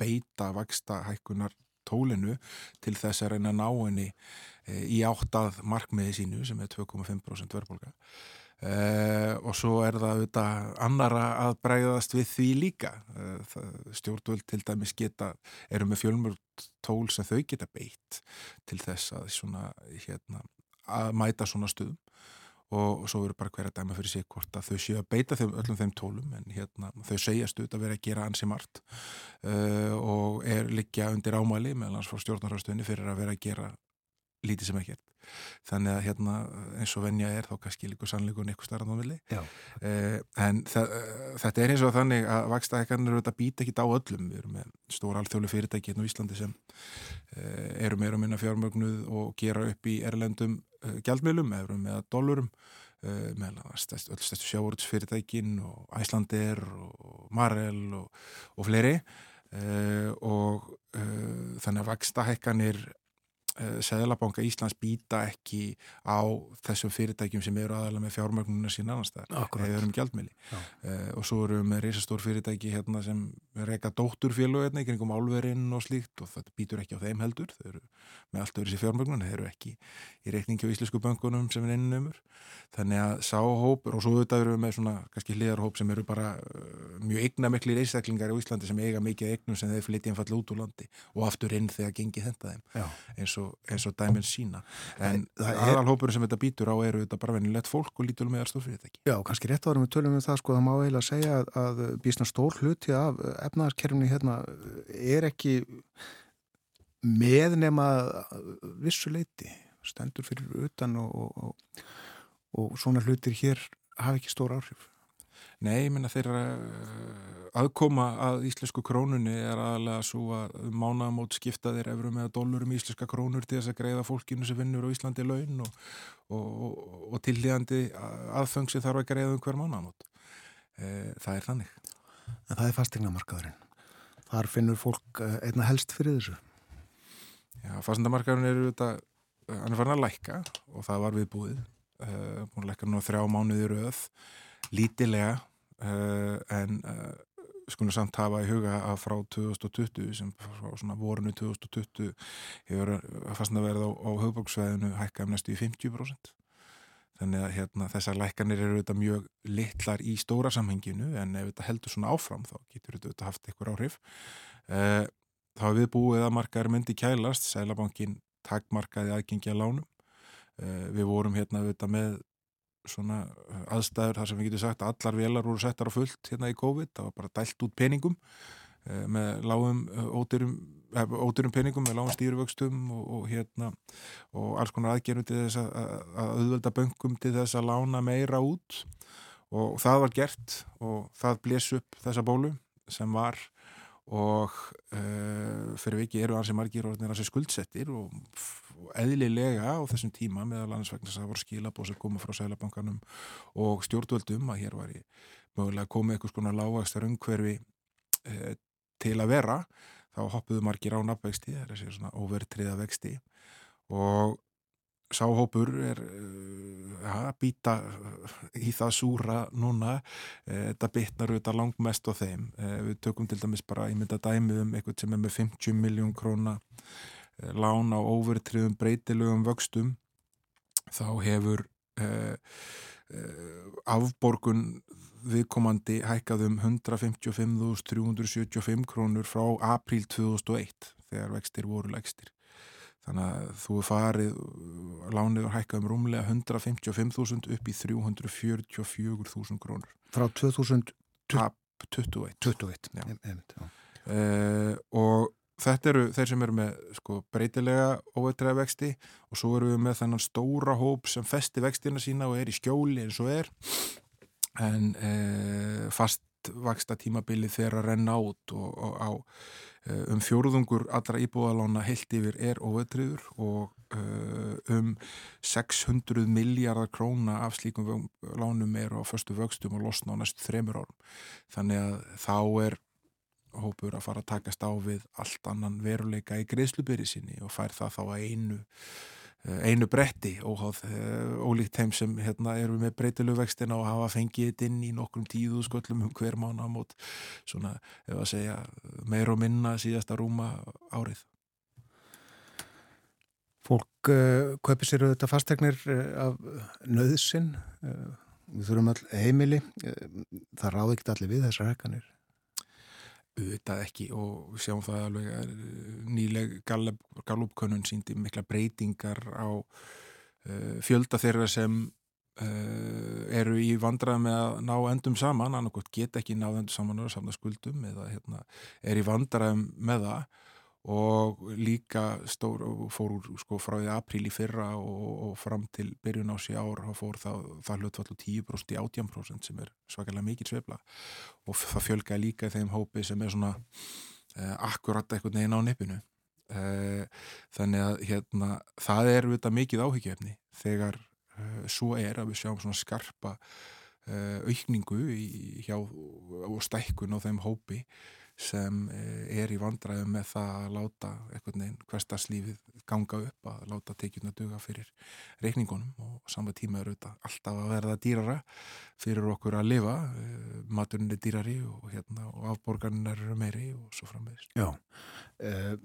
beita vaksta hækkunar tólinu til þess að reyna náinni uh, í áttað markmiði sínu sem er 2,5% verðbólga Uh, og svo er það auðvitað annara að bregðast við því líka. Uh, stjórnvöld til dæmis geta eru með fjölmörd tól sem þau geta beitt til þess að svona, hérna, að mæta svona stuðum og, og svo eru bara hverja dæma fyrir sig hvort að þau séu að beita þeim, öllum þeim tólum en hérna, þau segja stuð að vera að gera ansi margt. Uh, og er líka undir ámæli meðal hans frá stjórnarhástöðinni fyrir að vera að gera lítið sem ekkert. Þannig að hérna eins og venja er þá kannski líka sannleikur neikku starran á villi eh, en þetta er eins og þannig að vakstaðekarnir eru þetta býta ekki á öllum. Við erum með stóra alþjóðlu fyrirtæki hérna á Íslandi sem eh, eru meira minna fjármögnuð og gera upp í erlendum eh, gjaldmiðlum, eru með dollurum með öll stærstu sjávortsfyrirtækin og Æslandir og Marel og, og fleiri. Og þannig að vakstaðekarnir Seðlabanka Íslands býta ekki á þessum fyrirtækjum sem eru aðalega með fjármögnuna sín annars eða eru um gjaldmili uh, og svo eru við reysastór fyrirtæki hérna sem reyka dótturfélag hérna í kringum álverinn og slíkt og þetta býtur ekki á þeim heldur. Þau eru með allt öðru sér fjármögnuna þau eru ekki í reikningi á íslensku bankunum sem er einnumur þannig að sáhópur og svo auðvitað eru við með svona kannski hliðarhóp sem eru bara uh, mjög eigna miklu reysaklingar í Íslandi sem eiga mikið eignum sem þeir flytja og eins og, dæminn sína en aðalhópurinn sem þetta býtur á eru þetta bara venilegt fólk og lítul með aðstofyrirtæki Já, kannski rétt árum við tölum við það sko það má eiginlega segja að, að bísna stór hluti af efnaðarskerfni hérna er ekki með nema vissuleiti stendur fyrir utan og, og, og svona hlutir hér hafa ekki stór áhrif. Nei, ég minna þeirra aðkoma að íslensku krónunni er aðalega svo að mánamót skipta þeir efru með dólarum íslenska krónur til þess að greiða fólkinu sem vinnur á Íslandi laun og, og, og tilhíðandi aðfeng sem þarf að greiða um hver mánamót. E, það er þannig. En það er fastegnamarkaðurinn. Þar finnur fólk einna helst fyrir þessu. Já, fastegnamarkaðurinn eru þetta, hann er farin að lækka og það var viðbúið. Uh, búin að lækka nú þrjá mánuðir öð, lítilega Uh, en uh, skulum samt hafa í huga að frá 2020 sem svona vorinu 2020 hefur fastna verið á, á höfbóksveðinu hækkað um næstu í 50% þannig að hérna, þessar lækkanir eru auðvitað mjög litlar í stóra samhenginu en ef þetta heldur svona áfram þá getur þetta haft einhver áhrif. Uh, þá er við búið að markaður myndi kælast, Sælabankin takmarkaði aðgengja lánum. Uh, við vorum hérna auðvitað með svona aðstæður þar sem við getum sagt að allar velar voru settar á fullt hérna í COVID, það var bara dælt út peningum uh, með lágum ótyrum ódurum peningum með lágum stýruvöxtum og, og hérna og alls konar aðgerðum til þess að, auðvelda böngum til þess að lána meira út. Og það var gert og það blés upp þessa bólu sem var og uh, fyrir viki eru ansi margir og ansi skuldsettir og eðlilega á þessum tíma meðal annars vegna þess að það voru skilabóð sem koma frá sælabankanum og stjórnvöldum að hér var ég mögulega komið eitthvað svona lágastar umhverfi uh, til að vera þá hoppuðu margir á nafnvexti, það er þessi svona overtriða vexti. Og sáhópur er uh, að býta í það súra núna, uh, þetta bitnar auðvitað langt mest á þeim. Uh, við tökum til dæmis bara, ég mynda dæmi um eitthvað sem er með 50 miljón króna lán á overtriðum breytilegum vöxtum þá hefur afborgun viðkomandi hækkaðum 155.375 krónur frá apríl 2001 þegar vextir voru legstir. Þannig að þú er farið, lánið var hækkaðum rúmlega 155.000 upp í 344.000 krónur. Frá 2021? 21. 21, já. Einmitt, já. Uh, og þetta eru þeir sem eru með sko, breytilega óveitræða vexti og svo eru við með þennan stóra hóp sem festi vextina sína og er í skjóli eins og er en eh, fastvaksta tímabili þeirra renna át og, og á eh, um fjóruðungur allra íbúðalána heilt yfir er óvetriður og eh, um 600 miljardar króna af slíkum lánum er á förstu vöxtum og losna á næstu þremur árum. Þannig að þá er hópur að fara að takast á við allt annan veruleika í greiðslubyrði sinni og fær það þá að einu Eh, einu bretti óháð eh, ólíkt þeim sem hérna, eru með breytilugvextina og hafa fengið þetta inn í nokkrum tíðu sköllum um hver mánu á mót svona, ef að segja, meir og minna síðasta rúma árið. Fólk uh, kaupir sér auðvitað fastegnir af nöðsin uh, við þurfum all heimili það ráði ekki allir við þessar hekkanir auðvitað ekki og sjáum það alveg eh, nýleg galupkönnun síndi mikla breytingar á uh, fjölda þeirra sem uh, eru í vandrað með að ná endum saman, annarkot get ekki náð endum saman og samna skuldum eða hérna, er í vandrað með það og líka stór fór úr sko frá því apríl í fyrra og, og fram til byrjun ás í ár fór það, það hlutvallu 10% í 18% sem er svakalega mikið svefla og það fjölgaði líka í þeim hópi sem er svona eh, akkurat eitthvað neginn á nippinu. Eh, þannig að hérna það er þetta mikið áhyggjefni þegar eh, svo er að við sjáum svona skarpa eh, aukningu í, hjá og stækkun á þeim hópi sem eh, er í vandræðum með það að láta einhvern veginn hverstarslífið ganga upp að láta tekjuna duga fyrir reikningunum og saman tíma er auðvitað alltaf að verða dýrara fyrir okkur að lifa eh, maturinn er dýrari og, hérna, og afborgarnir eru meiri og svo framvegist Já eh,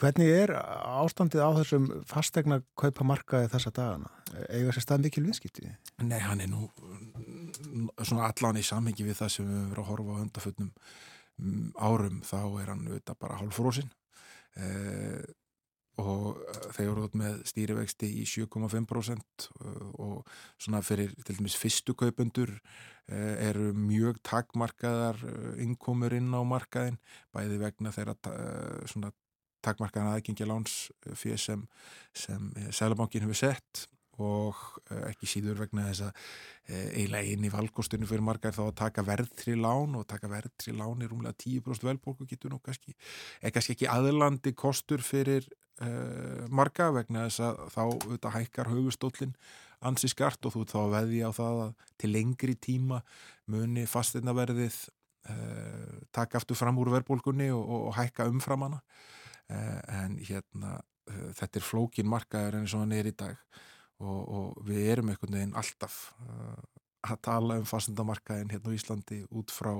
Hvernig er ástandið á þessum fastegna kaupamarkaði þessa dagana? Eða sér stað mikil viðskipti? Nei, hann er nú svona allan í samhengi við það sem við verið að horfa á hundafötnum Mm, árum þá er hann auðvitað bara hálfrósin eh, og eh, þeir eru út með stýrivexti í 7,5% eh, og svona fyrir til dæmis fyrstu kaupundur eh, eru mjög takmarkaðar innkomur inn á markaðin bæði vegna þeirra svona takmarkaðan aðgengja láns fyrir sem, sem Sælabankin hefur sett og eh, ekki síður vegna þess að eh, eiginlega inn í valgostunni fyrir margar þá að taka verðtri lán og taka verðtri lán er umlega 10% velbólku getur nú kannski, er kannski ekki aðlandi kostur fyrir uh, marga vegna þess að þá auðvitað hækkar haugustóllin ansi skart og þú þá veði á það að til lengri tíma muni fastinnaverðið uh, taka aftur fram úr verðbólkunni og, og, og hækka umfram hana. Uh, en hérna þetta er flókin markaður eins og hann er í dag og, og við erum einhvern veginn alltaf uh, að tala um fastendamarkaðin hérna á Íslandi út frá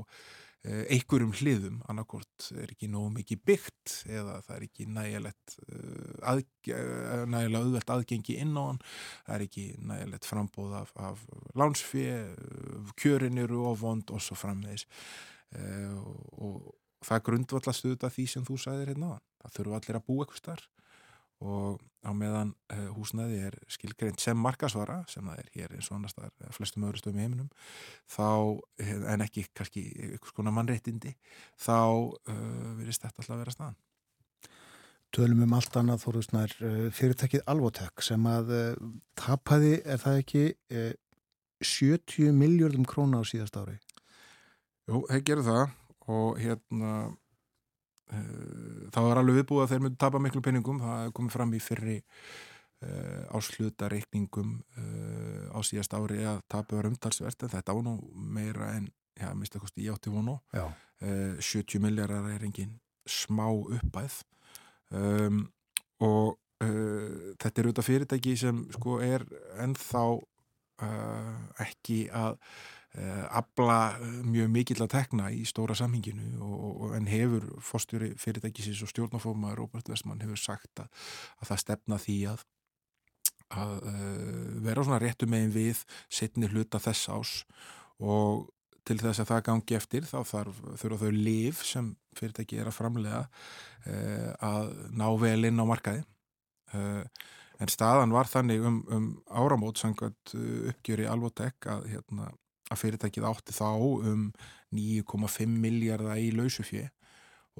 eh, einhverjum hliðum, annarkort er ekki nógu mikið byggt eða það er ekki nægilegt að, nægilega auðvelt aðgengi inn á hann, það er ekki nægilegt frambóð af, af lánsfið, kjörin eru ofond og svo frammeðis og, og það grundvallast auðvitað því sem þú sagðir hérna það þurfu allir að búa eitthvað starf og á meðan uh, húsnæði er skilgreint sem markasvara sem það er hér eins og annars það er flestum öðru stöðum í heiminum þá, eh, en ekki kannski eitthvað skona mannreittindi þá uh, virðist þetta alltaf að vera staðan Tölum um allt annað þóruðsnær fyrirtækið Alvotek sem að tapaði, er það ekki 70 miljardum króna á síðast ári? Jú, það gerur það og hérna Eh, það var alveg viðbúið að þeir myndi tapa miklu peningum, það komið fram í fyrri uh, eh, ásluta reikningum uh, á síðast ári að tapa var umtalsvert en þetta ánú meira en, já, mista kosti í átti vonu uh, 70 miljardar er engin smá uppæð um, og þetta er auðvitað fyrirtæki sem sko er ennþá ekki að Eh, abla eh, mjög mikill að tekna í stóra og en hefur fórstjóri fyrirtækisins og stjórnafómaður Robert Westman hefur sagt að, að það stefna því að, að uh, vera svona réttu megin við setni hluta þess ás og til þess að það gangi eftir þá þarf, þurfa þau liv sem fyrirtæki er að framlega að ná vel inn á markaði. En staðan var þannig um, um áramót sangað uppgjöri Alvotek að hérna að fyrirtækið átti þá um 9,5 miljardar í lausufjö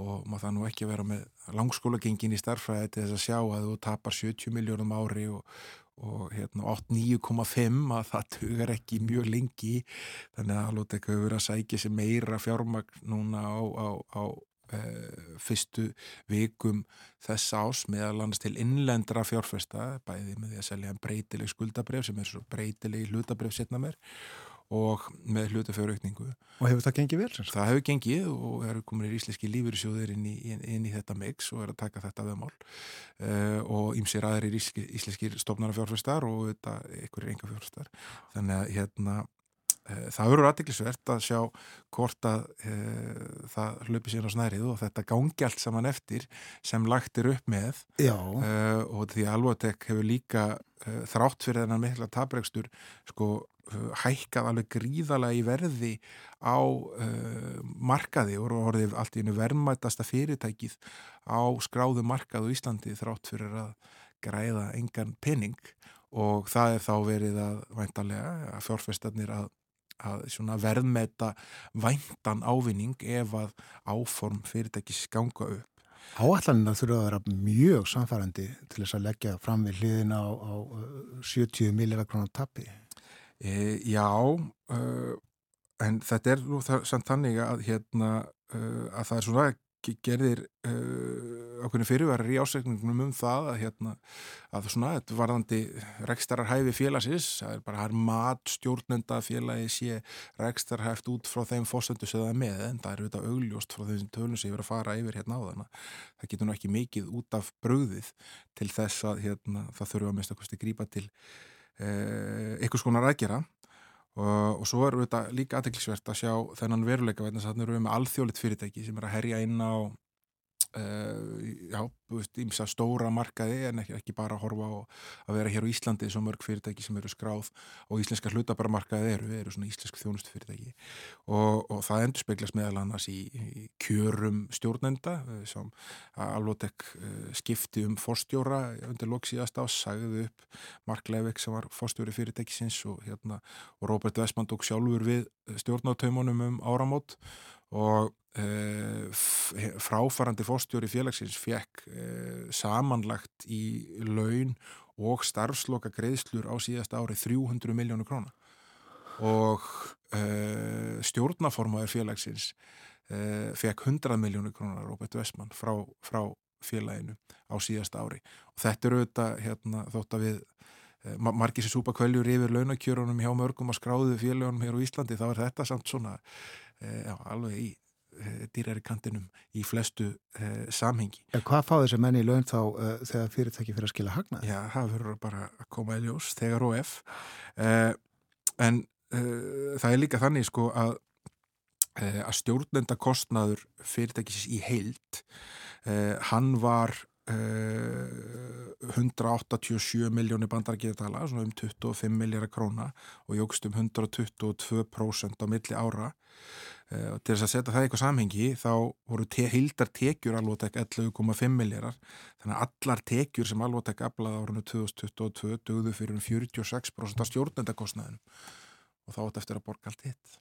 og maður það nú ekki að vera með langskólagengin í starfræði til þess að sjá að þú tapar 70 miljónum ári og, og hérna, 9,5 að það tugar ekki mjög lengi. Þannig að alveg ekki hefur verið að sækja sér meira fjármagn núna á, á, á e, fyrstu vikum þess ás meðal annars til innlendra fjárfesta bæði með því að selja breytileg skuldabref sem er svo breytileg hlutabref setna mér og með hlutafjárökningu. Og hefur það gengið vel? Það hefur gengið og eru komin í íslenski lífyrirsjóðir inn, inn, inn í þetta mix og er að taka þetta veðmál uh, og ímsir aðri íslenski, íslenski stofnarnafjárfæstar og einhverjir enga fjárfæstar. Þannig að hérna uh, það verður aðdeklisvert að sjá hvort að uh, það hlöpi síðan á snærið og þetta gangi allt saman eftir sem lagt er upp með og því að Alvotek hefur líka þrátt fyrir þennan mikla tabregstur sko hækkað alveg gríðalega í verði á uh, markaði og orðið allt í einu verðmætasta fyrirtækið á skráðu markað á Íslandi þrátt fyrir að græða engan penning og það er þá verið að væntalega að fjárfestarnir að, að verðmæta væntan ávinning ef að áform fyrirtækis ganga upp. Áallanina þurfa að vera mjög samfærandi til þess að leggja fram við hliðina á, á 70 miljónar krónar tappi. E, já, uh, en þetta er nú samt þannig að, hérna, uh, að það er svona gerðir uh, ákveðin fyrirvarar í ásækningunum um það að, hérna, að svona, þetta varðandi rekstararhæfi félagsins, það er bara það er mat stjórnenda félagi sé rekstarhæft út frá þeim fósöndu sem það er með, en það er auðvitað augljóst frá þeim tölum sem ég verið að fara yfir hérna á þannig það getur nú ekki mikið út af bröðið til þess að hérna, það þurfa að mista kosti grípa til einhvers konar aðgera. Og, og svo er þetta líka aðteklisvert að sjá þennan veruleika þannig að við erum með alþjóðlitt fyrirtæki sem er að herja inn á já, ímsa stóra markaði en ekki, ekki bara að horfa á að vera hér á Íslandi svo mörg fyrirtæki sem eru skráð og íslenska hlutabarmarkaði eru, eru svona íslensk þjónustu fyrirtæki og, og það endur speglast meðal annars í, í kjörum stjórnenda eh, sem Alvotek uh, skipti um fórstjóra undir loksíðast á, sagði upp Mark Leivik sem var fórstjóri fyrirtækisins og, hérna, og Robert Westman tók sjálfur við stjórnátaumunum um áramót og Uh, fráfarandi fórstjóri félagsins fekk uh, samanlagt í laun og starfsloka greiðslur á síðast ári 300 miljónu króna. Og uh, stjórnaformaður félagsins fekk 100 miljónu króna Robert Westman frá, frá félaginu á síðast ári. Og þetta eru auðvitað hérna, þótt að við margir sem súpa kvæljur yfir launakjörunum hjá mörgum að skráðu félagunum hér á Íslandi þá er þetta samt svona já, alveg í Eh, dýrari kantinum í flestu eh, samhengi. En hvað fá þessi menni í laun þá uh, þegar fyrirtæki fyrir að skila hagna? Já, það verður bara að koma í ljós þegar og ef uh, en uh, það er líka þannig sko að að stjórnenda kostnaður fyrirtækis í heild uh, hann var 187 miljónir bandarækjadala, svona um 25 miljardar króna og jógst um 122% á milli ára. Og til þess að setja það eitthvað samhengi þá voru te hildar tekjur alvotek 11,5 miljardar þannig að allar tekjur sem alvotek aflaði árunnu 2022 dögðu fyrir um 46% af stjórnendakostnaðinum. Og þá átt eftir að borga allt hitt.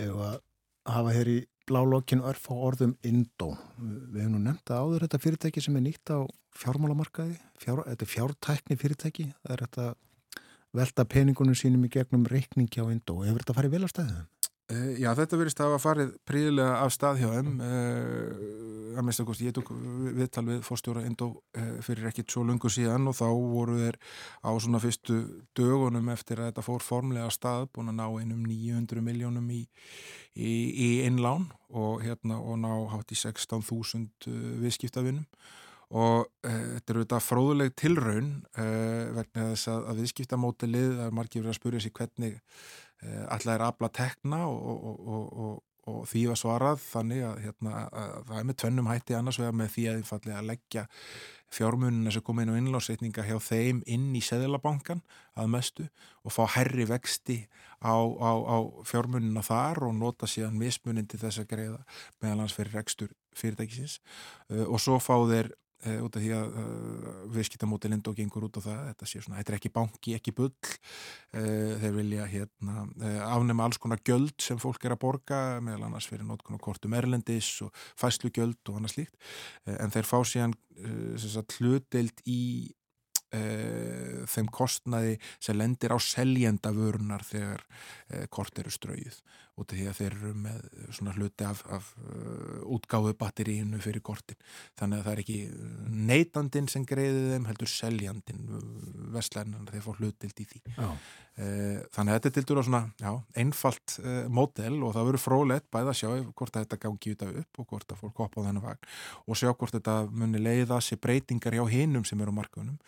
Eða hafa hér í blálokkin örf á orðum Indó. Við hefum nú nefnt að áður þetta fyrirtæki sem er nýtt á fjármálamarkaði, fjár, þetta er fjártækni fyrirtæki, það er þetta velta peningunum sínum í gegnum reikningi á Indó. Hefur þetta farið vel á stæðum? Uh, já, þetta verist að hafa farið príðilega af stað hjá þeim. Uh, að minnst að ég tók viðtal við fórstjóra Indó uh, fyrir ekkit svo lungu síðan og þá voru þeir á svona fyrstu dögunum eftir að þetta fór formlega af stað búin að ná einum 900 miljónum í, í, í innlán og hérna og ná hátt í 16.000 viðskiptavinnum og þetta eru þetta fróðuleg tilraun vegna þess að, að viðskiptamótilið, það er margir verið að spyrja sér hvernig allar er afla tekna og, og, og, og því var svarað þannig að, hérna, að það er með tvennum hætti annars vegar með því að að leggja fjármunina sem kom inn á innlásreitninga hjá þeim inn í seðlabankan að mestu og fá herri vexti á, á, á fjármunina þar og nota síðan mismunin til þess að greiða meðal hans fyrir rekstur fyrirtækisins. Og svo fá þeir Uh, út af því að uh, viðskiptamóti Lindó gengur út á það, þetta sé svona, þetta er ekki banki, ekki bull uh, þeir vilja hérna afnema alls konar göld sem fólk er að borga meðal annars fyrir nótkunn og kortum erlendis og fæslu göld og annað slíkt. En þeir fá síðan hlutild í þeim kostnaði sem lendir á seljendavörunar þegar kort eru strauð út af því að þeir eru með svona hluti af, af uh, útgáðu batterínu fyrir kortin. Þannig að það er ekki neytandin sem greiði þeim heldur seljandin vestlæðinar þeir fá hlutild í því. Já. þannig að þetta er til dúra svona já, einfalt uh, mótel og það verður frólætt bæða að sjá hvort að þetta gangi út af upp og hvort að fólk hoppa á þennan vagn og sjá hvort þetta muni leiða sér breytingar hjá hinnum sem eru á markunum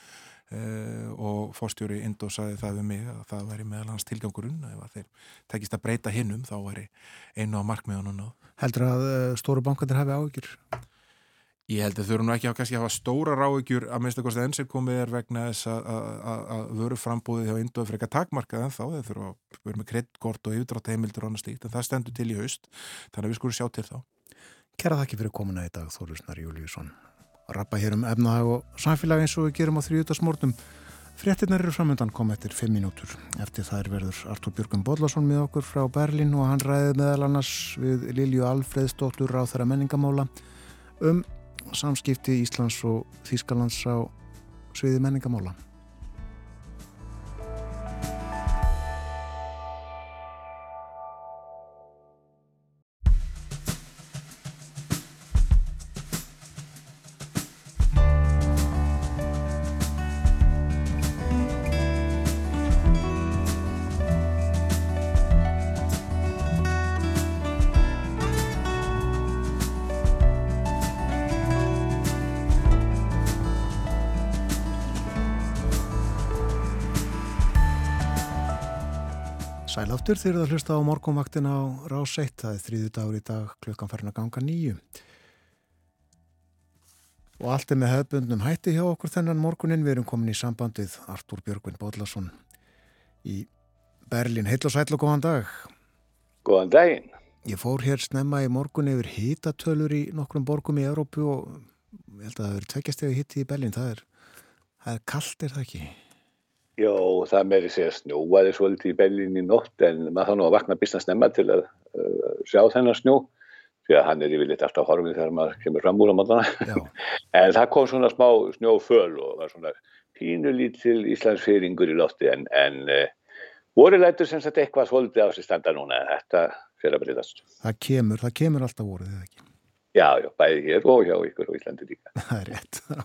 Uh, og fórstjóri Indó saði það við mig að það væri meðal hans tilgangurinn ef að þeir tekist að breyta hinnum þá væri einu á markmiðunum Heldur að uh, stóru bankandir hafi áhyggjur? Ég held að þau eru nú ekki að kannski hafa stóra ráhyggjur að minnst eitthvað enn sem komið er vegna þess að vöru frambúðið hjá Indó fyrir ekki að takmarka en þá þeir þurfa að vera með kredtkort og yfirdrátt heimildur og annað stíkt en það stendur til í haust þannig að við skulum sjá til þá. Kæra þakki fyrir komuna í dag Þórusnar Júliusson rappa hér um efnahag og samfélag eins og við gerum á þrjúðasmórnum. Frettinnar eru framöndan kom eftir 5 mínútur. Eftir þær verður Artur Björgum Bodlason með okkur frá Berlin og hann ræði meðal annars við Lilju Alfreðsdóttur á þeirra menningamála um samskipti Íslands og Þýskalands á sviði menningamála. Aftur þegar það hlusta á morgunvaktin á rás 1, það er þrýðu dagur í dag klukkan farin að ganga nýju og allt er með hefðbundnum hætti hjá okkur þennan morgunin við erum komin í sambandið Artúr Björgvin Bóðlason í Berlin, heil og sæl og góðan dag. Góðan daginn. Ég fór hér snemma í morgun yfir hítatölur í nokkrum borgum í Európu og ég held að það verið tveggjastegi hitti í Berlin það er, það er kallt er það ekki Já, það meiri segja snjóaði svolítið í Berlín í nótt en maður þá nú að vakna býst að snemma til að uh, sjá þennan snjó því að hann er yfirleitt alltaf horfið þegar maður kemur fram úr á mótana *laughs* en það kom svona smá snjóföl og var svona pínulítil Íslandsfeyringur í lofti en, en uh, voru lætur sem sagt eitthvað svolítið á sig standa núna en þetta fyrir að breytast. Það kemur, það kemur alltaf voruð eða ekki? Já, já, bæði hér og hjá ykkur og Íslandi líka *laughs*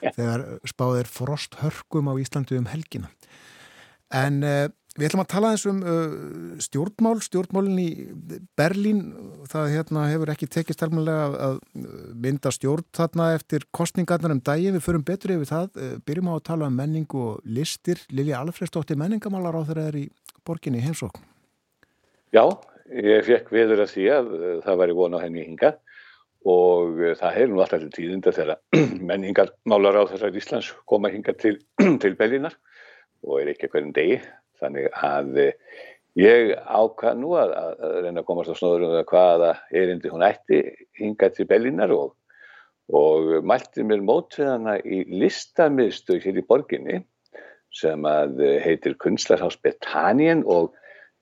Núna þegar spáðir frosthörkum á Íslandi um helgina. En uh, við ætlum að tala eins um uh, stjórnmál, stjórnmálinn í Berlín, það hérna, hefur ekki tekist helmulega að mynda stjórn þarna eftir kostningarnar um daginn, við förum betur yfir það, uh, byrjum á að tala um menningu og listir, Lilja Alfredsdóttir menningamálar á þeirra er í borginni heimsókn. Já, ég fekk viður að því að það væri von á henni hingað og uh, það hefur nú alltaf til tíðinda þegar *clears throat* menningar málar á þessar Íslands koma hingað til, *clears throat* til Bellinar og er ekki hverjum degi. Þannig að uh, ég ákvað nú að, að reyna að komast á snóður um hvaða erindi hún ætti hingað til Bellinar og, og mælti mér mótveðana í listamiðstöð hér í borginni sem að heitir Kunstlarhás Betanien og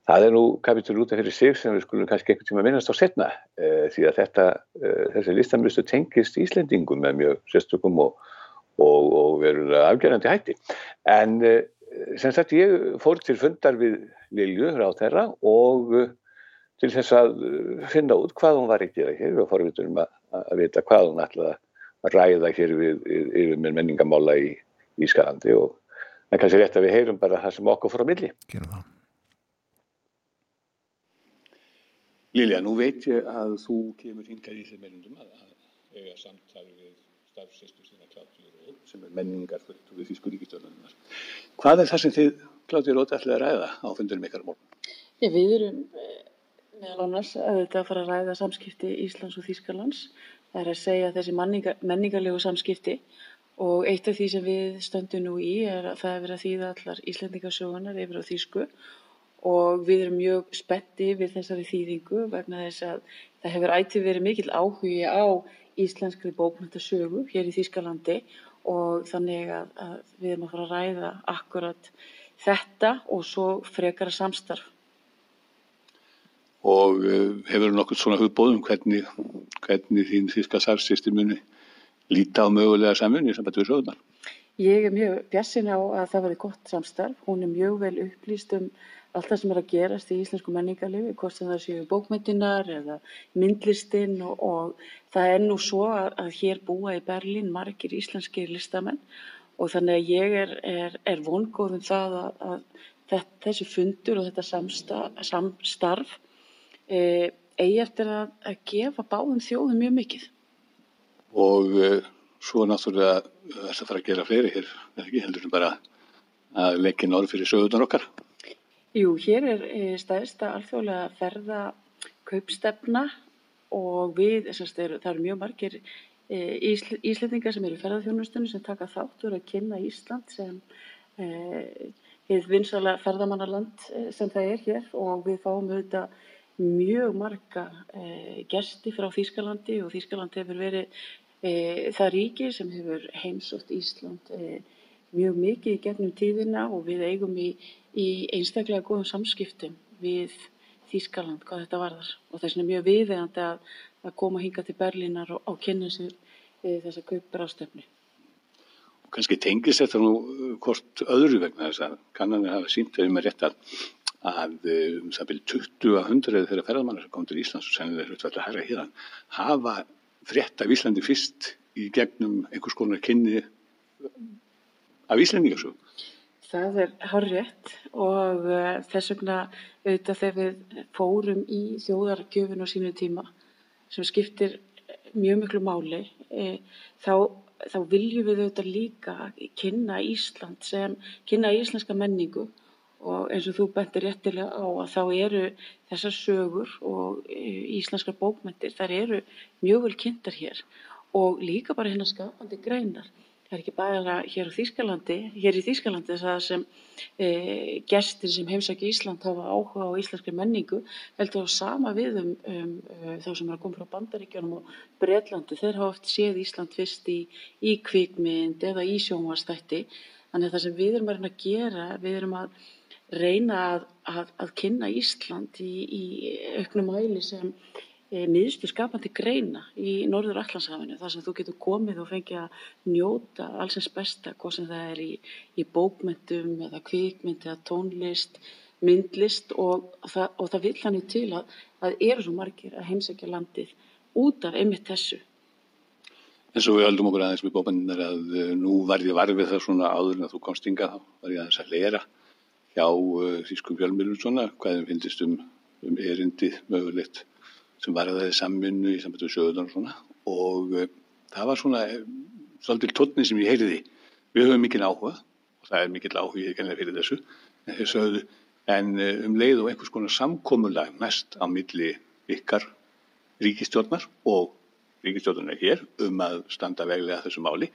það er nú kapitur út af fyrir sig sem við skulum kannski einhvern tíma minnast á setna e, því að þetta, e, þessi listamlistu tengist Íslendingum með mjög sérstökum og, og, og verður afgerðandi hætti. En e, sem sagt ég fór til fundar við Lilju á þeirra og til þess að finna út hvað hún var ekki að hér og forvitur um að, að vita hvað hún ætlaði að ræða hér við, yfir með menningamála í Ískalandi og en kannski rétt að við heyrum bara það sem okkur fór á milli. Gerum það. Lilja, nú veit ég að þú kemur hingað í þeim mennundum að, að eiga samtali við starfsýstu sína Kláttjur Róð sem er menningar fyrir Þýsku ríkistjóðanunar. Hvað er það sem þið Kláttjur Róð ætlaði að ræða á fundurum ykkar morgun? Ég, við erum eh, meðal annars að þetta fara að ræða samskipti Íslands og Þýskalands. Það er að segja þessi menningarlegu samskipti og eitt af því sem við stöndum nú í er að það er verið að þýða allar Íslandingasögunar yfir á Þýsku og við erum mjög spetti við þessari þýðingu vegna þess að það hefur ætti verið mikill áhugi á íslenskri bókmyndasögu hér í Þýskalandi og þannig að, að við erum að fara að ræða akkurat þetta og svo frekara samstarf. Og uh, hefur nokkur svona hugbóðum hvernig, hvernig þín þýska sarfsýstir muni líta á mögulega samunni sem betur við sögurnar? Ég er mjög bjassin á að það verði gott samstarf. Hún er mjög vel upplýst um allt það sem er að gerast í íslensku menningarlifi, hvort sem það séu bókmyndinar eða myndlistinn og, og það er nú svo að, að hér búa í Berlín margir íslenskir listamenn og þannig að ég er, er, er vongóðum það að, að þetta, þessi fundur og þetta samstarf, samstarf e, eigi eftir að, að gefa báðum þjóðum mjög mikið. Og e, svo náttúrulega þess að fara að gera fleiri hér, ekki heldur bara að leggja norð fyrir sögurnar okkar. Jú, hér er eh, stæðsta alþjóðlega ferða kaupstefna og við, er, það eru mjög margir e, ísl, íslendingar sem eru í ferðarþjónustunni sem taka þáttur að kynna Ísland sem e, vinsala ferðamannaland sem það er hér. Og við fáum auðvitað mjög marga e, gesti frá Þýskalandi og Þýskaland hefur verið það ríki sem hefur heimsótt Ísland mjög mikið gegnum tíðina og við eigum í, í einstaklega góðum samskiptum við Þýskaland hvað þetta varðar og þess vegna er mjög viðegandi að, að koma hinga til Berlínar og, og kynna sér e, þessa kaupur ástefni. Og kannski tengis þetta nú uh, hvort öðru vegna þess að kannanir hafa sínt þegar maður rétt að að um það byrju 20 að 100 þeirra ferðamannar sem kom til Íslands og sennilega hlutvægt að herra hérna hafa frétt af Íslandi fyrst í gegnum einhvers konar kynni af Íslandingasögum. Það er harrið og uh, þess vegna auðvitað þegar við fórum í þjóðargjöfun á sínu tíma sem skiptir mjög miklu máli e, þá, þá viljum við auðvitað líka kynna Ísland sem kynna íslenska menningu og eins og þú bentir réttilega á að þá eru þessar sögur og e, íslenskar bókmyndir þar eru mjög vel kynntar hér og líka bara hérna skapandi greinar Það er ekki bara hér hér í Þýskalandi það sem e, gestir sem heimsækja Ísland hafa áhuga á íslenskri menningu heldur á sama við um, um, um þá sem er að koma frá bandaríkjónum og Breitlandi. Þeir hafa oft séð Ísland fyrst í, í kvikmynd eða í sjónvastætti. Þannig að það sem við erum að gera, við erum að reyna að, að, að kynna Ísland í, í auknum hæli sem e, miðstu skapandi greina í Norður Allandshafinu þar sem þú getur komið og fengið að njóta allsins besta, hvað sem það er í, í bókmyndum eða kvikmynd eða tónlist, myndlist og það, og það vil hann í til að það eru svo margir að heimsækja landið út af einmitt þessu. En svo við höldum okkur aðeins með bókmyndinar að uh, nú var ég varfið það svona áður en þú komst ynga þá var ég aðeins að lera hjá uh, Þísku fjölmjölun svona hvaðum finnist um, um erindi mögulegt sem var að það er samvinnu í samband við sögurnar og svona og uh, það var svona uh, svolítið tónni sem ég heyriði við höfum mikil áhuga og það er mikil áhuga ég kennilega fyrir þessu en sögðu en eh, um leið og einhvers konar samkomulag mest á milli ykkar ríkistjórnar og ríkistjórnar hér um að standa veglega þessu máli,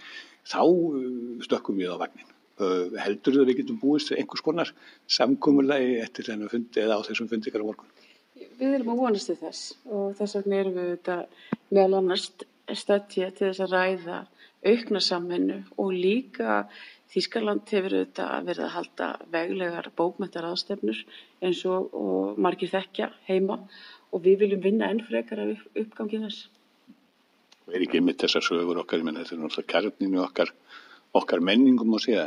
þá eh, stökkum við á vagnin. Heldur þau að við getum búist einhvers konar samkomulagi eftir þennan fundi eða á þessum fundi ykkar á morgun? Við erum að vonast til þess og þess vegna erum við þetta meðal annars stöttja til þess að ræða aukna samvinnu og líka Þískaland hefur auðvitað verið að halda veglegar bókmæntar aðstefnur eins og, og margir þekkja heima og við viljum vinna enn frekar af uppgangið þess. Og er ekki mitt þessar sögur okkar, ég menn þetta er náttúrulega kærninu okkar, okkar menningum og segja,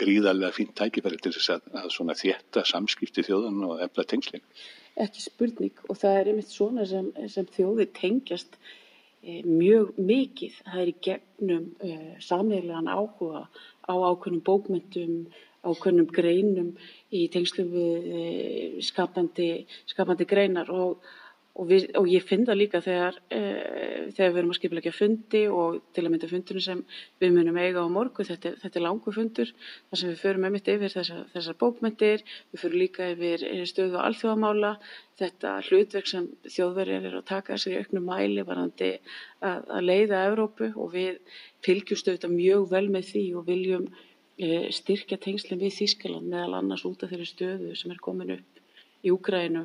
gríðarlega fínt tækifæri til þess að, að svona þétta samskipti þjóðan og efla tengsling. Ekki spurning og það er einmitt svona sem, sem þjóði tengjast Eh, mjög mikið. Það er í gegnum eh, sameigilegan áhuga á ákveðnum bókmyndum, ákveðnum greinum í tengslu við uh, skapandi, skapandi greinar og, Og, við, og ég finn það líka þegar, e, þegar við erum að skipla ekki að fundi og til að mynda fundunum sem við munum eiga á morgu, þetta, þetta er langu fundur þar sem við förum einmitt yfir þessar, þessar bókmyndir, við förum líka yfir stöðu og alþjóðamála, þetta hlutverk sem þjóðverðir er að taka sér í auknum mæli varandi að, að leiða Evrópu og við fylgjumstu þetta mjög vel með því og viljum e, styrkja tengslinn við Þískaland meðal annars út af þeirri stöðu sem er komin upp í Úgrænu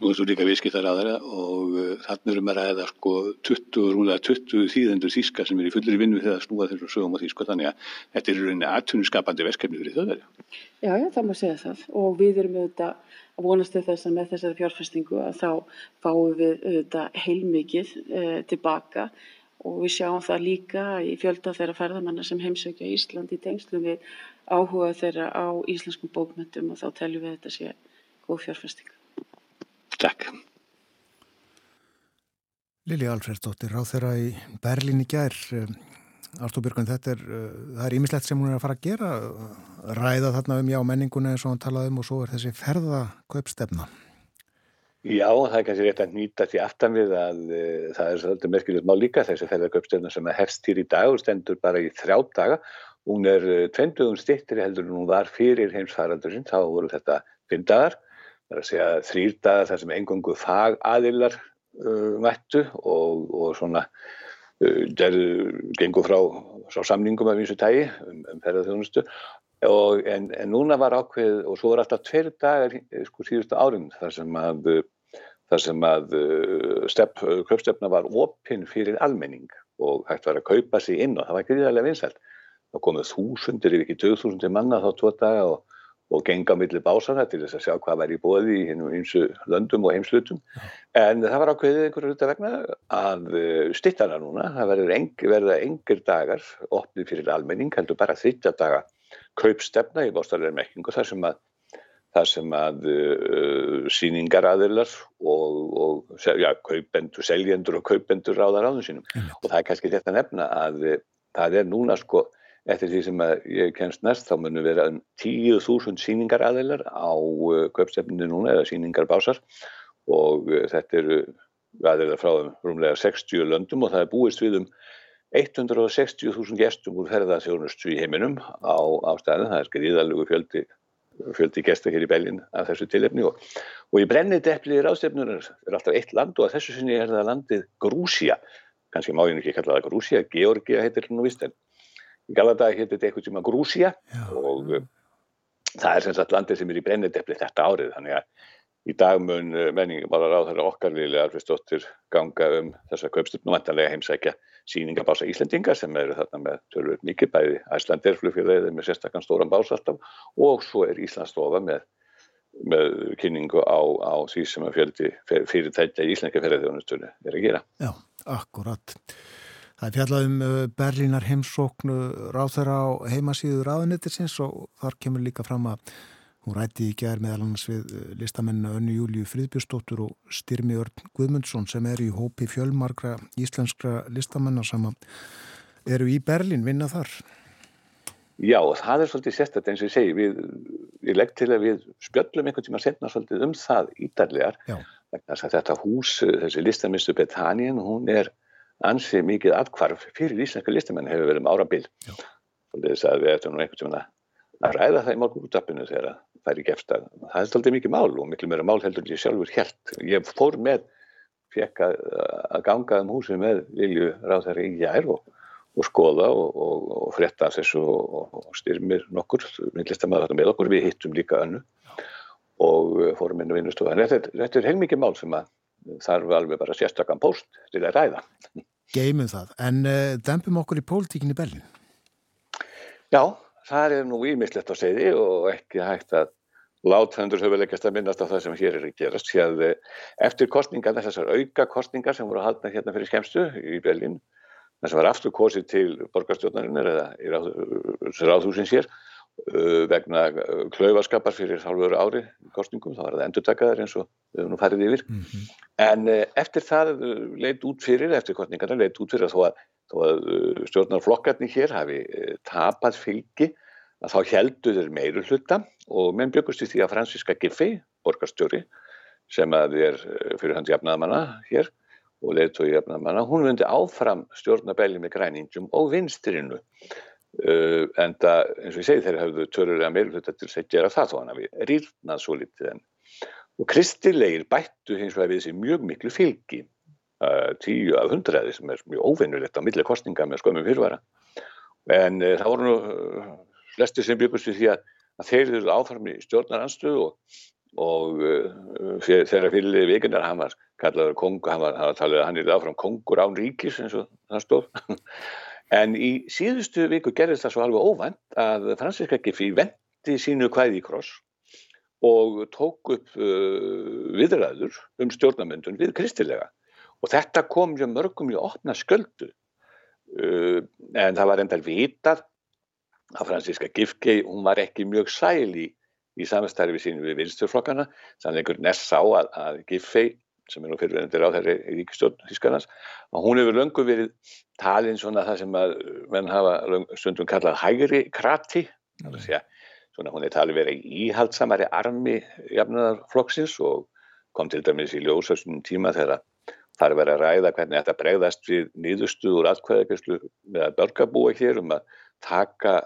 Er þú líka viðskiptar aðra og þannig erum við að ræða sko 20, rúlega 20 þýðendur þýska sem er í fullir vinnu þegar snúa þessum sögum á þýsku. Þannig að þetta er rauninni aðtunuskapandi verkefni fyrir þau Já, já, það má segja það. Og við erum auðvitað að vonast til þess að með þessari fjárfestingu að þá fáum við auðvitað heilmikið eh, tilbaka. Og við sjáum það líka í fjölda þeirra ferðamanna sem heimsökja Ísland í tengslum við áhuga þeirra á íslenskum bókmyndum og þá teljum við þetta sé góð fjárfestingu. Takk. Lili Alfredsdóttir, ráð þeirra í Berlín í gær. Ártóbjörgun, þetta er, eh, það er ímislegt sem hún er að fara að gera, ræða þarna um já menninguna eins og hann talaði um og svo er þessi ferðakaupstefna. Já, það er kannski rétt að nýta því aftan við að uh, það er svolítið merkilegt má líka þessi ferðarkaupstefna sem er hefst hér í dag og stendur bara í þrjá daga. Hún er uh, tveimdugum stittir heldur en hún var fyrir heims þá voru þetta fimm dagar það er að segja þrýr dagar þar sem engungu fagaðilar uh, mættu og, og svona uh, gerðu, gengur frá, frá samningum af eins og tægi um, um ferðarþjónustu en, en núna var ákveð og svo var alltaf tveir dagar eh, sko síðustu árum þar sem að þar sem að stepp, köpstefna var opinn fyrir almenning og hægt var að kaupa sig inn og það var gríðarlega vinsælt. Það komið þúsundir, ef ekki döð þúsundir manna þá tvo daga og og genga millir básana til þess að sjá hvað væri í bóði í hennum einsu löndum og heimslutum en það var ákveðið einhverju hluta vegna að eh, stittana núna, það verður eng, verða engir dagar opnið fyrir almenning, heldur bara þrittja daga kaupstefna. Í bóstalega mekkingu þar sem að þar sem að uh, síningaraðilar og, og ja, kaupendur, seljendur og kaupendur ráðar áðum sínum. Og það er kannski þetta nefna að uh, það er núna sko Eftir því sem ég kemst næst þá munum vera um 10.000 síningar aðeinar á uh, köpstefninu núna eða síningar básar og uh, þetta eru aðeinar frá um rúmlega 60 löndum og það er búist við um 160.000 gestum úr ferðarþjónustu í heiminum á, á staðin. Það er skriðalugu fjöldi, fjöldi gesta hér í Belgin af þessu tilefni og, og í brennið deppli í ráðstefnunum er alltaf eitt land og að þessu sinni er það landið Grúsía. Kanski má ég ekki kalla það Grúsía, Georgia heitir það nú vist en í Galadaga hétt þetta eitthvað sem að Grúsía og uh, það er sem sagt landið sem er í brennendepli þetta árið þannig að í dag mun uh, menning bara ráð þeirra okkar liðlega Arfistóttir ganga um þessa kaupstupnum vantanlega heimsækja síningabása Íslandinga sem eru þarna með tölvöld mikið bæði Æslandir flugfélagið með sérstakkan stóran bás alltaf og svo er Íslandsstofa með, með kynningu á, á því sem að fjöldi fyrirtækja í Íslandika ferðarþjónustunni er að gera. Já, akkurat. Það er fjallað um uh, Berlínar heimsóknu ráð þeirra á heimasíðu ráðunettisins og þar kemur líka fram að hún rætti í gerð meðal annars við uh, listamennina Önnu Júliu Fríðbjörnsdóttur og Styrmi Örn Guðmundsson sem er í hópi fjölmarkra íslenskra listamennar sem eru í Berlín vinna þar. Já, það er svolítið sérstætt eins og ég segi, við, ég legg til að við spjöllum einhvern tíma setna svolítið um það ídarlegar. Þetta hús, þessi listamistu Betanien, hún er ansið mikið atkvarf fyrir íslenska listamenn hefur verið um árabil þess að við ættum nú einhvern tíma að ræða það í málgúrutappinu þegar það er í gefstað. Það er alltaf mikið mál og miklu meira mál heldur ég sjálfur helt. Ég fór með, fekk að, að ganga um húsið með Lilju Ráðherri í jær og, og skoða og, og, og fretta þessu og styrmir nokkur, myndlistamæða þetta með okkur, við hittum líka önnu og fórum inn á vinnustofa. Þetta, þetta er heilmikið mál sem að þarf alveg bara sérstakann post til að ræða. Geimum það, en uh, dempum okkur í pólitíkinni Berlin? Já, það er nú ímislegt á segði og ekki hægt að láthendur höfuleikast að minnast á það sem hér er að gerast. Hér, eftir kostningar, þessar auka kostningar sem voru haldna hérna fyrir skemstu í Berlin, þess að var aftur kosið til borgarstjórnarinnar eða í ráðhúsins hér, vegna uh, klaufaskapar fyrir halvöru ári kostningum, þá var það endurtakaðar eins og við höfum nú farið yfir mm -hmm. en uh, eftir það leitt út fyrir eftir kostningarna leitt út fyrir að þó að, þó að stjórnarflokkarnir hér hafi tapað fylgi að þá heldur þeir meiru hluta og menn byggust í því að Franziska Giffey, borgarstjóri sem að er fyrir hans jafnaðamanna hér og leiðtói jafnaðamanna, hún vundi áfram stjórnabelli með græningum og vinstirinu Uh, en það, eins og ég segi, þeir hafðu törulega meilfluta til að gera það þó hann hafi rýrnað svo litið en og kristilegir bættu hins vegar við þessi mjög miklu fylgi uh, tíu af hundraði sem er mjög óvinnulegt á milli kostninga með skömmum fyrrvara en uh, það voru nú flesti sem byggust við því að, að þeir eru áfram í stjórnaranstöðu og, og fyr, þeirra fyrirlið vikunar hann var kallaður kongur, hann var, hann var talið að hann er áfram kongur án ríkis eins og það stóð En í síðustu viku gerðist það svo alveg óvænt að Franziska Giffey vendi sínu kvæði í kross og tók upp uh, viðræður um stjórnamöndun við kristilega. Og þetta kom mjög mörgum í opna sköldu. Uh, en það var endal vitað að Franziska Giffey, hún var ekki mjög sæl í, í samstarfi sínu við vinsturflokkana. Þannig einhvern ness sá að, að Giffey sem er nú fyrirvendir á þeirri ríkistjórn Þískanans, að hún hefur löngu verið talin svona það sem að menn hafa stundum kallað hægri krati, mm. segja, svona hún er talið verið íhaldsamari armi jafnaðarflokksins og kom til dæmis í ljósastunum tíma þegar það er verið að ræða hvernig þetta bregðast við nýðustuður atkvæðagjastlu með að börgabúa hér um að taka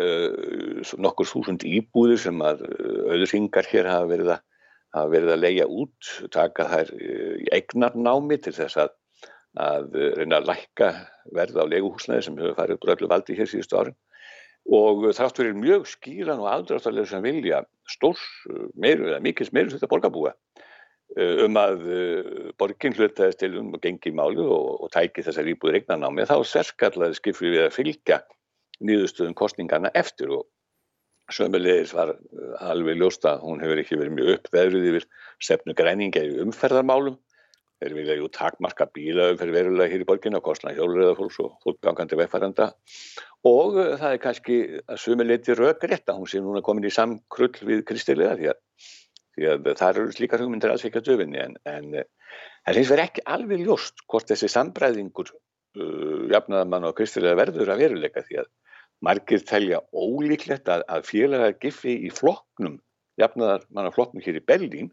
uh, nokkur þúsund íbúðir sem að uh, auðurringar hér hafa verið að hafa verið að leia út, taka þær eh, í eignarnámi til þess að, að reyna að lækka verð á leguhúsnaði sem hefur farið úr öllu valdi hér síðustu árin. Og þrátt verið mjög skýran og aldráttarlega sem vilja stórs, meir, mikils meirins þetta borgarbúa eh, um að eh, borginn hlutaðist til um og gengi málu og, og tæki þessar íbúður eignarnámi þá sverskallaði skipfið við að fylgja nýðustuðum kostningarna eftir og Sömulegis var uh, alveg ljósta, hún hefur ekki verið mjög uppveðrið yfir stefnu græninga í umferðarmálum. Þeir vilja jú takmarka bílaum fyrir verulega hér í borginna, kostna hjóluröða fólks og fólkgangandi vegfæranda. Og uh, það er kannski að sömuleiti röggrétt að hún sé núna komin í samkrull við kristilega því að, því að það eru slíkar hugmyndir alls ekki að döfinni en, en uh, það finnst verið ekki alveg ljóst hvort þessi sambræðingur uh, jafnaðamann og kristilega verður að veruleika því að Margir telja ólíklegt að, að félagar giffi í flokknum, jafnaðar manna flokknum hér í Berlín,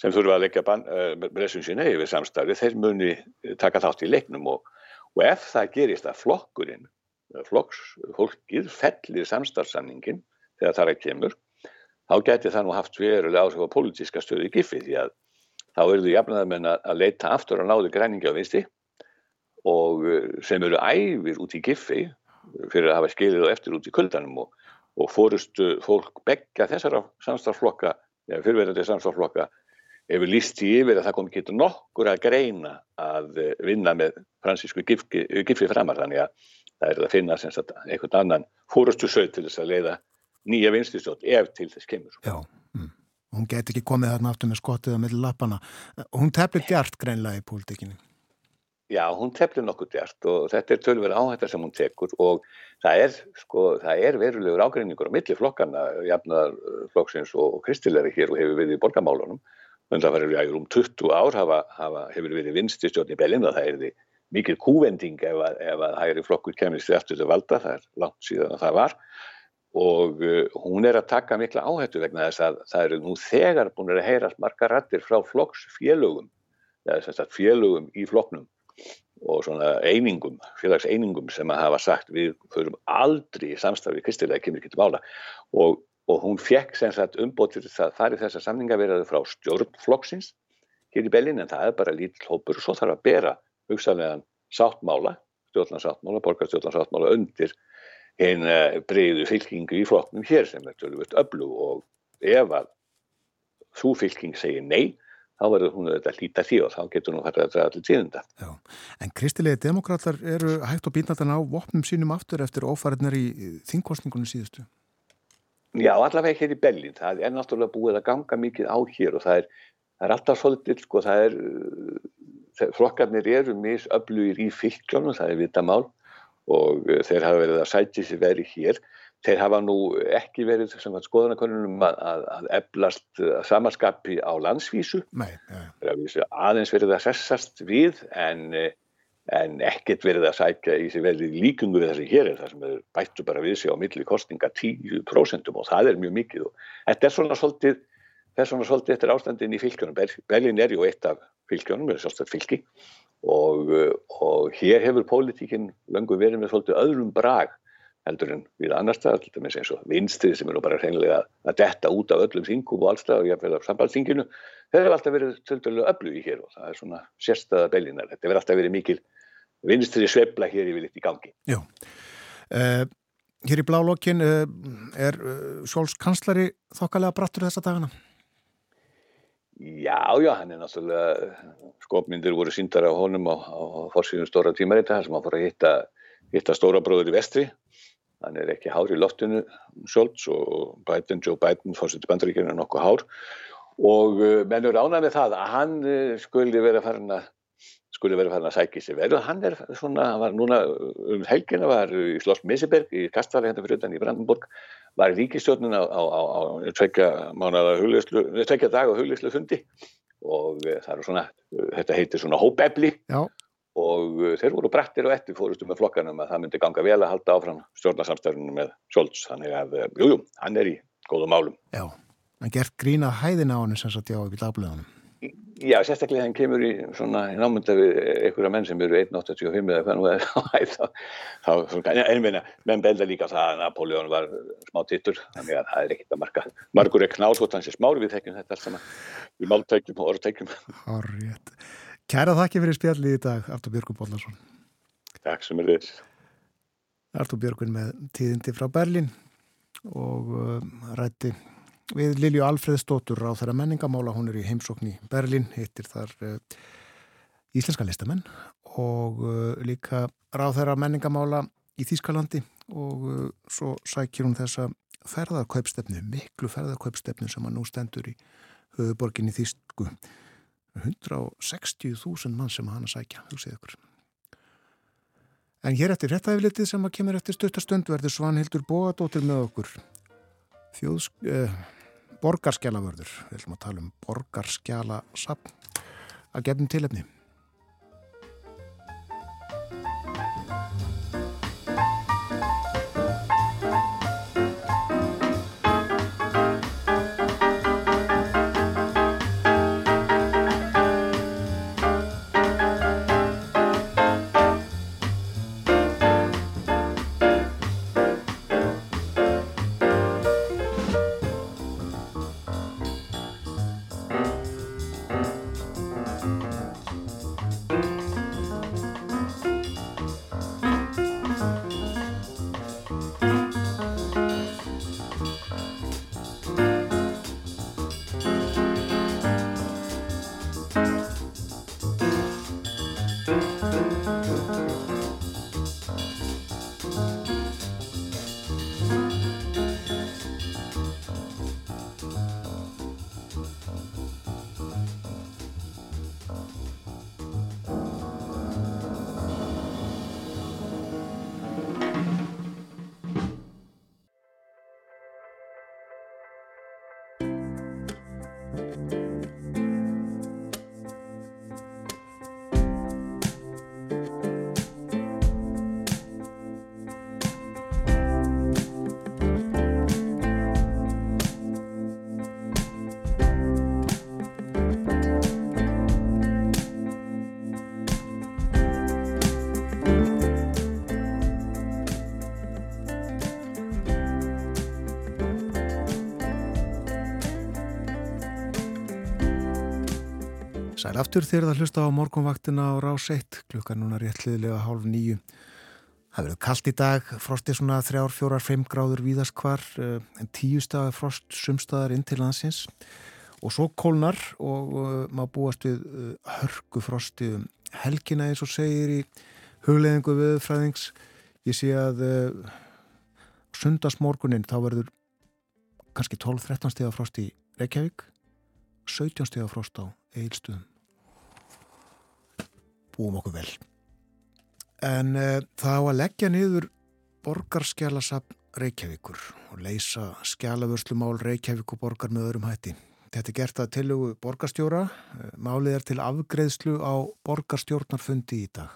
sem þurfa að leggja uh, bressum sína yfir samstarfi, þeir muni taka þátt í leiknum og, og ef það gerist að flokkurinn, flokks, fólkið fellir samstarfsanningin þegar það er að kemur, þá getur það nú haft verulega áhrif á politíska stöðu í giffi því að þá eru þau jafnaðar að leita aftur á náðu græningi á vinsti og sem eru æfir út í giffi fyrir að hafa skilið og eftir út í kuldanum og, og fórustu fólk begja þessara samstaflokka, eða fyrirverðandi samstaflokka, hefur líst í yfir að það kom ekki nokkur að greina að vinna með fransísku gifri framar, þannig að það er að finna sagt, einhvern annan fórustu sög til þess að leiða nýja vinstistjótt ef til þess kemur. Já, mm. hún get ekki komið þarna aftur með skottið á milli lappana. Hún tefnir gert greinlega í pólitíkinni. Já, hún tefnir nokkuð djart og þetta er tölver áhættar sem hún tekur og það er, sko, það er verulegur ágreiningur á milli flokkarna, jafnaðarflokksins og, kristilegri hér og hefur við í borgamálunum. Að það verður jáður um 20 ár hafa, hafa, hefur við vinst í stjórn í Belin og það er því mikil kúvending ef að, ef að hægri flokkur kemur sér eftir þetta valda, það er langt síðan að það var og uh, hún er að taka mikla áhættu vegna þess að það eru nú þegar búin að heyrast marga rattir frá flokksfélögum, að félögum í flokknum og svona einingum, félagseiningum sem að hafa sagt við förum aldrei í samstafið kristilega kemur ekki til mála. Og, og hún fekk sem sagt umbótið það farið þessa samninga verið frá stjórnflokksins hér í Bellin en það er bara lítill hópur. Og svo þarf að bera hugsanlegan sáttmála, stjórnarsáttmála, borgarstjórnarsáttmála undir einn breyðu fylkingu í flokknum hér sem er tölvöld öllu og ef að þú fylking segir nei þá verður hún auðvitað að hlýta því og þá getur hún að fara að draga allir tíðunda. Já, en kristilegi demokrátar eru hægt og býnatan á vopnum sínum aftur eftir ófæriðnar í þingkostningunum síðustu? Já, allavega hér í Bellin. Það er náttúrulega búið að ganga mikið á hér og það er, það er alltaf svolítið, sko, það er, flokkarnir eru misöflugir í fylgjónum, það er vitamál og þeir hafa verið að sæti sér verið hér Þeir hafa nú ekki verið skoðanakonunum að, að, að eflast samanskapi á landsvísu. Nei, ja. Þeir hafa aðeins verið að sessast við en, en ekkert verið að sækja í sig verið líkungu við þessi hér er það sem er bættu bara við sig á milli kostinga 10% og það er mjög mikið. Þetta er svona svolítið, er svona svolítið eftir ástandin í fylgjónum. Berlin er ju eitt af fylgjónum, er svolítið fylgi og, og hér hefur pólitíkinn löngu verið með svolítið öðrum brag heldur en við annar staðar, til dæmis eins og vinstrið sem eru bara hreinlega að detta út af öllum þingum og allstað og jáfnveil af sambandsþinginu, þeir eru alltaf verið töldulega öflugi hér og það er svona sérstaða beilinar. Þetta verður alltaf verið mikil vinstrið svebla hér yfir litt í gangi. Já. Uh, hér í blálokkin uh, er uh, Sjóls kanslari þokkalega brattur þessa dagana? Já, já, hann er náttúrulega, skopmyndir voru síndar á honum á, á fórsíðum stóra tímarita, þar sem hann fór að hitta, hitta stóra bróður í vestri hann er ekki hár í loftinu Scholz og Biden, Joe Biden fórseti bandaríkjana nokkuð hár. Og uh, menn eru ánað með það að hann uh, skuli vera farin að skuli vera farin að sækja sér verið og hann er svona, hann var núna um helgina var í Sloss Mesiberg í Kastvari hérna fyrir utan í Brandenburg var í ríkistjórnun á, á, á, á tvekja dag á hugleyslu fundi og það er svona, þetta heitir svona hópefli Já og þeir voru brettir og eftir fórustu með flokkanum að það myndi ganga vel að halda áfram stjórnarsamstæðunum með Scholz þannig að, jújú, jú, hann er í góðum málum. Já, hann gert grína hæðina á hann sem satt já upp í dagblöðunum. Já, sérstaklega hann kemur í svona námynda við einhverja menn sem eru 1.85 eða hvað nú er *laughs* þá, þá, en minna, menn belda líka það að Napoleon var smá tittur, þannig að það er ekkit að marka margur er knálsvot hans er smári við þekkjum þetta alls saman, við máltækjum og orðtækjum. Kæra þakki fyrir spjalli í dag, Artur Björgun Bóllarsson. Takk sem er þess. Artur Björgun með tíðindi frá Berlin og uh, rætti við Lilju Alfreðsdóttur á þeirra menningamála. Hún er í heimsókn í Berlin, hittir þar uh, íslenska listamenn og uh, líka ráð þeirra menningamála í Þýskalandi og svo sækir hún þessa ferðarkaupstefnu, miklu ferðarkaupstefnu sem að nú stendur í höfuborginni Þýsku. 160.000 mann sem hann að sækja, hugsið ykkur. En hér eftir réttæflitið sem að kemur eftir stuttastönd verður Svanhildur Bóadóttir með okkur. Þjóðs, eh, borgarskjalavörður, við ætlum að tala um borgarskjala sapn að gefnum tilefni. Aftur þegar það hlusta á morgunvaktina á rás 1 klukka núna réttliðilega hálf nýju. Það verður kallt í dag, frosti svona 3, 4, 5 gráður víðaskvar eh, en tíu staði frost sumstaðar inn til landsins og svo kólnar og uh, maður búast við uh, hörgu frosti um helgina eins og segir í hugleðingu viðfræðings. Ég sé að sundasmorgunin þá verður kannski 12-13 stíða frost í Reykjavík, 17 stíða frost á eilstuðum búum okkur vel. En uh, það á að leggja niður borgarskjálasafn Reykjavíkur og leysa skjálavörslumál Reykjavík og borgar með öðrum hætti. Þetta er gert að tilugu borgarstjóra. Málið er til afgreðslu á borgarstjórnarfundi í dag.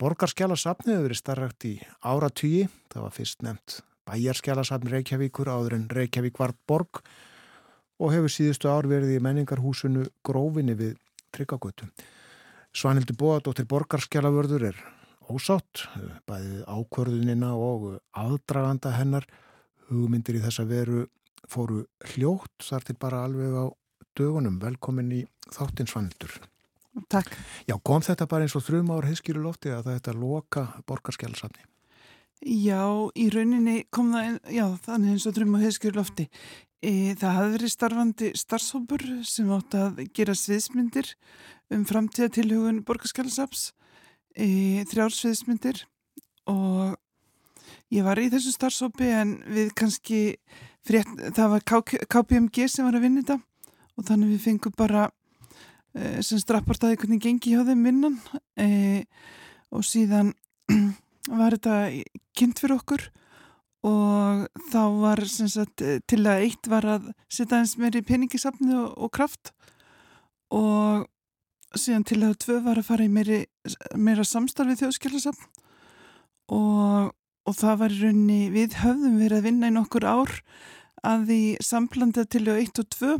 Borgarskjálasafni hefur verið starrakt í áratýji það var fyrst nefnt bæjarskjálasafn Reykjavíkur áður en Reykjavík var borg og hefur síðustu ár verið í menningarhúsinu grófinni við Tryggagötu. Svanhildur Bóadóttir Borgarskjalavörður er ósátt, bæðið ákvörðunina og aðdraganda hennar. Hugmyndir í þessa veru fóru hljótt þar til bara alveg á dögunum. Velkomin í þáttinn Svanhildur. Takk. Já, kom þetta bara eins og þrjum ár heiskýru lofti að þetta loka Borgarskjalasafni? Já, í rauninni kom það, já, þannig eins og þrjum ár heiskýru lofti. E, það hafði verið starfandi starfshópur sem átt að gera sviðsmyndir um framtíðatilhugun borgarskjálasaps, e, þrjár sviðsmyndir og ég var í þessu starfshópi en við kannski, frétt, það var KPMG sem var að vinna þetta og þannig við fengum bara e, sem strapportaði hvernig gengi hjá þeim vinnan e, og síðan *clears throat* var þetta kynnt fyrir okkur og þá var sagt, til að eitt var að setja eins meiri peningisafni og, og kraft og síðan til að tvö var að fara í meiri, meira samstarfið þjóðskjálasafn og, og það var í raunni við höfðum verið að vinna í nokkur ár að því samblanda til að eitt og tvö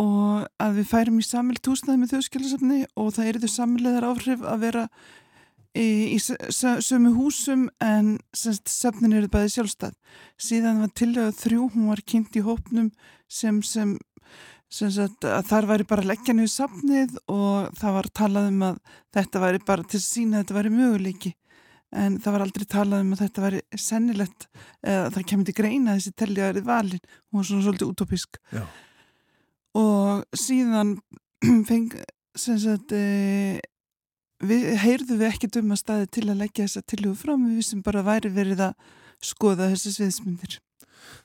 og að við færum í samilt húsnaði með þjóðskjálasafni og það eru þau samilegar áhrif að vera í, í sömu húsum en sefnin eru bæði sjálfstæð. Síðan var tilögð þrjú hún var kynnt í hópnum sem, sem sagt, þar væri bara leggjan yfir safnið og það var talað um að þetta væri bara til sína að þetta væri möguleiki en það var aldrei talað um að þetta væri sennilegt eða það kemur til greina þessi telli að verið valin var svona svolítið utopisk Já. og síðan *clears throat* feng sagt e, við heyrðum við ekkert um að staði til að leggja þessa tilhugu fram, við vissum bara væri verið að skoða þessi sviðsmyndir.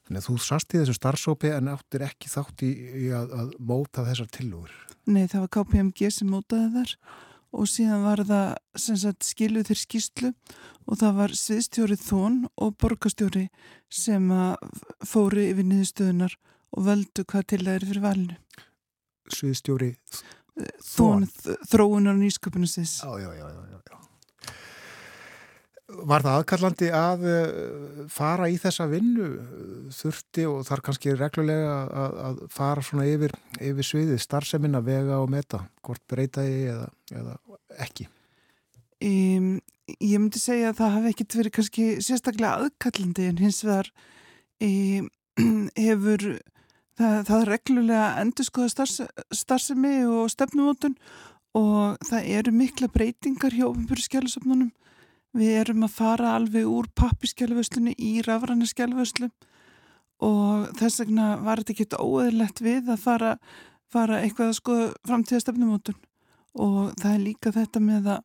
Þannig að þú sast í þessu starfsópi en áttir ekki þátt í, í að, að móta þessar tilhugur? Nei, það var KPMG sem mótaði þar og síðan var það sagt, skiluð þér skýslu og það var sviðstjórið þón og borgastjóri sem fóri yfir niðurstöðunar og völdu hvað til það er fyrir valinu. Sviðstjóri þón þróunar og nýsköpunusins já, já, já, já Var það aðkallandi að uh, fara í þessa vinnu þurfti og þar kannski reglulega að, að fara svona yfir, yfir sviðið, starfseminna, vega og meta hvort breytaði eða, eða ekki um, Ég myndi segja að það hafi ekkert verið kannski sérstaklega aðkallandi en hins vegar um, *clears throat* hefur Það, það reglulega endur skoða starfs, starfsemi og stefnumótun og það eru mikla breytingar hjá ofinbjörnskjálusöfnunum. Við erum að fara alveg úr pappiskjáluföslunni í rafræna skjáluföslu og þess vegna var þetta ekki óeðlegt við að fara, fara eitthvað að skoða framtíða stefnumótun og það er líka þetta með að,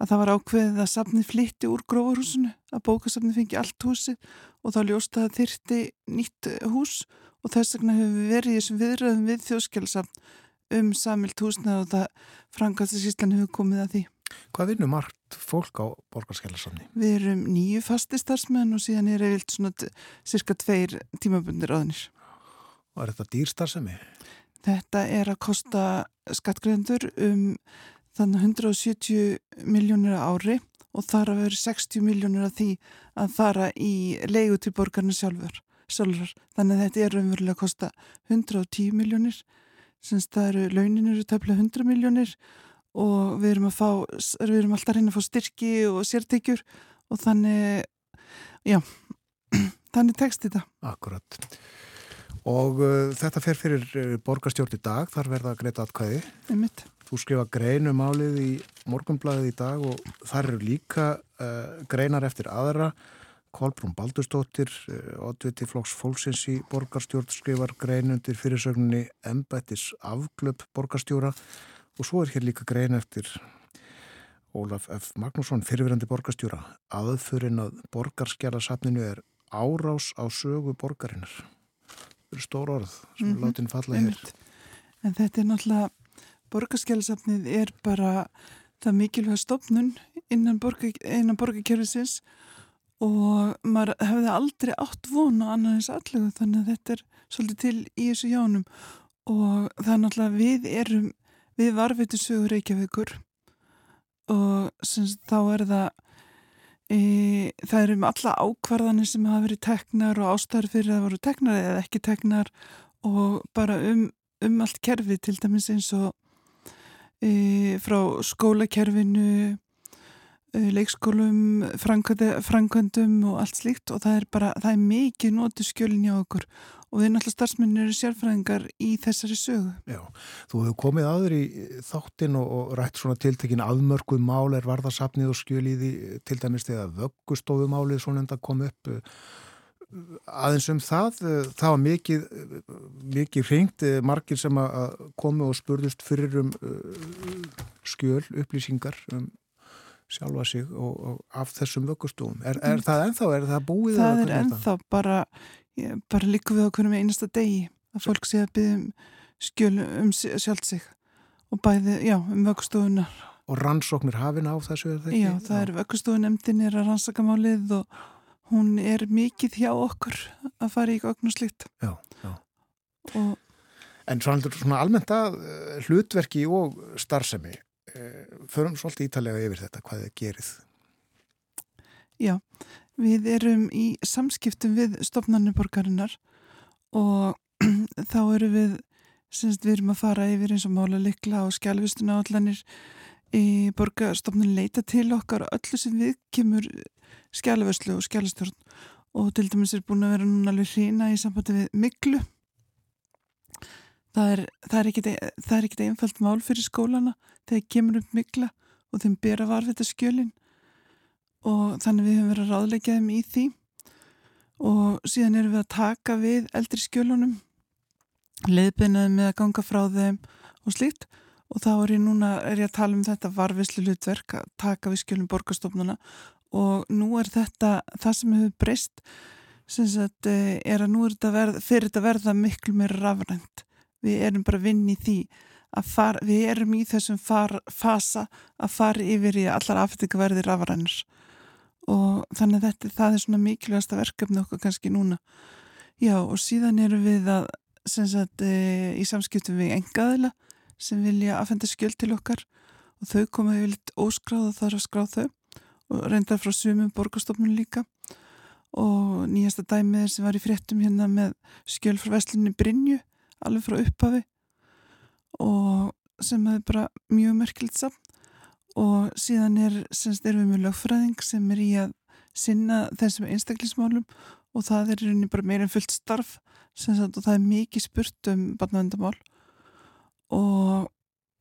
að það var ákveðið að safni flytti úr grófarhúsinu, að bókasafni fengi allt húsi og þá ljósta það þyrti nýtt hús og þess vegna hefur við verið í þessum viðröðum við þjóðskjálfsafn um samilt húsnað og það frangastisíslan hefur komið að því. Hvað vinnur margt fólk á borgarskjálfsafni? Við erum nýju fastistarsmenn og síðan er eða svona cirka tveir tímabundir áðinir. Og er þetta dýrstarsemi? Þetta er að kosta skattgreðendur um þannig 170 miljónir ári og þar að vera 60 miljónir af því að fara í leigu til borgarna sjálfur sjálfur. Þannig að þetta er raunverulega að kosta 110 miljónir, semst það eru launin eru tafla 100 miljónir og við erum fá, við erum alltaf að reyna að fá styrki og sérteikjur og þannig, já, *clears throat* þannig tekst þetta. Akkurat. Og uh, þetta fer fyrir uh, borgarstjórn í dag, þar verða greita atkvæði. Einmitt. Þú skrifa grein um álið í morgunblæðið í dag og þar eru líka uh, greinar eftir aðra. Kolbrún Baldurstóttir, uh, oddviti flokks fólksins í borgarstjórn skrifar grein undir fyrirsögninni Embættis afglöp borgarstjóra og svo er hér líka grein eftir Ólaf F. Magnússon, fyrirverandi borgarstjóra. Aðfurinn að borgarskjálasafninu er árás á sögu borgarinnar stór orð sem mm -hmm. látin falla hér. En þetta er náttúrulega, borgarskjálasafnið er bara það mikilvæg stopnun innan, borga, innan borgarkerfisins og maður hefði aldrei átt vonu annar eins allegu þannig að þetta er svolítið til í þessu jánum og það er náttúrulega við erum, við varfitu sögur Reykjavíkur og semst þá er það E, það eru um alla ákvarðanir sem hafa verið teknar og ástæður fyrir að voru teknar eða ekki teknar og bara um, um allt kerfi til dæmis eins og e, frá skólakerfinu leikskólum framkvæmdum og allt slíkt og það er bara, það er mikið nótu skjölin hjá okkur og við náttúrulega starfsmennir eru sérfræðingar í þessari sögu. Já, þú hefur komið aður í þáttin og, og rætt svona tiltekin aðmörkuð mál er varðarsafnið og skjöliði til dæmis þegar vöggustofumálið svona enda kom upp aðeins um það, það var mikið mikið hringt, margir sem að komu og spurðust fyrir um skjöl, upplýsingar um sjálfa sig og, og af þessum vöggustofum. Er, er mm. það ennþá, er það búið? Það er ennþá bara ég, bara líku við hvernig með einasta degi að fólk sé að byggja um skjöl um sjálf sig og bæði, já, um vöggustofunar Og rannsóknir hafin á þessu, er það ekki? Já, það er vöggustofunemdin er að rannsaka málið og hún er mikið hjá okkur að fara í gögn og slíkt Já, já og En svona almennt að eh, hlutverki og starfsemi förum svolítið ítalega yfir þetta, hvað þið gerið Já, Við erum í samskiptum við stofnarniborgarinnar og *clears throat* þá eru við, semst við erum að fara yfir eins og mála likla og skjálfistuna allanir í borgarstofnun leita til okkar og öllu sem við kemur skjálfistlu og skjálfistjórn og til dæmis er búin að vera núna alveg hrína í sambandi við miklu. Það er, það er ekkit einfalt mál fyrir skólana þegar kemur upp mikla og þeim ber að varfita skjölinn og þannig við höfum verið að ráðleika þeim í því. Og síðan erum við að taka við eldri skjölunum leiðbynnaði með að ganga frá þeim og slíkt. Og þá er ég núna er ég að tala um þetta varvislu hlutverk að taka við skjölum borgarstofnuna og nú er þetta það sem hefur breyst sem sagt eh, er að nú er þetta verð, fyrir þetta verða miklu meira rafrænt við erum bara vinn í því að far, við erum í þessum far, fasa að fara yfir í allar aftekka verði rafrænir. Og þannig að þetta, það er svona mikilvægasta verkefni okkur kannski núna. Já og síðan eru við að sagt, e, í samskiptum við engaðila sem vilja aðfenda skjöld til okkar. Og þau komaði við litt óskráð og þarf að skráð þau. Og reyndar frá sumum borgarstofnun líka. Og nýjasta dæmið sem var í fréttum hérna með skjöld frá Veslinni Brynju alveg frá upphafi og sem hefur bara mjög merkilt samt og síðan er, semst, erum við með lögfræðing sem er í að sinna þessum einstaklismálum og það er rauninni bara meira en fullt starf semst, og það er mikið spurt um barnavendamál og,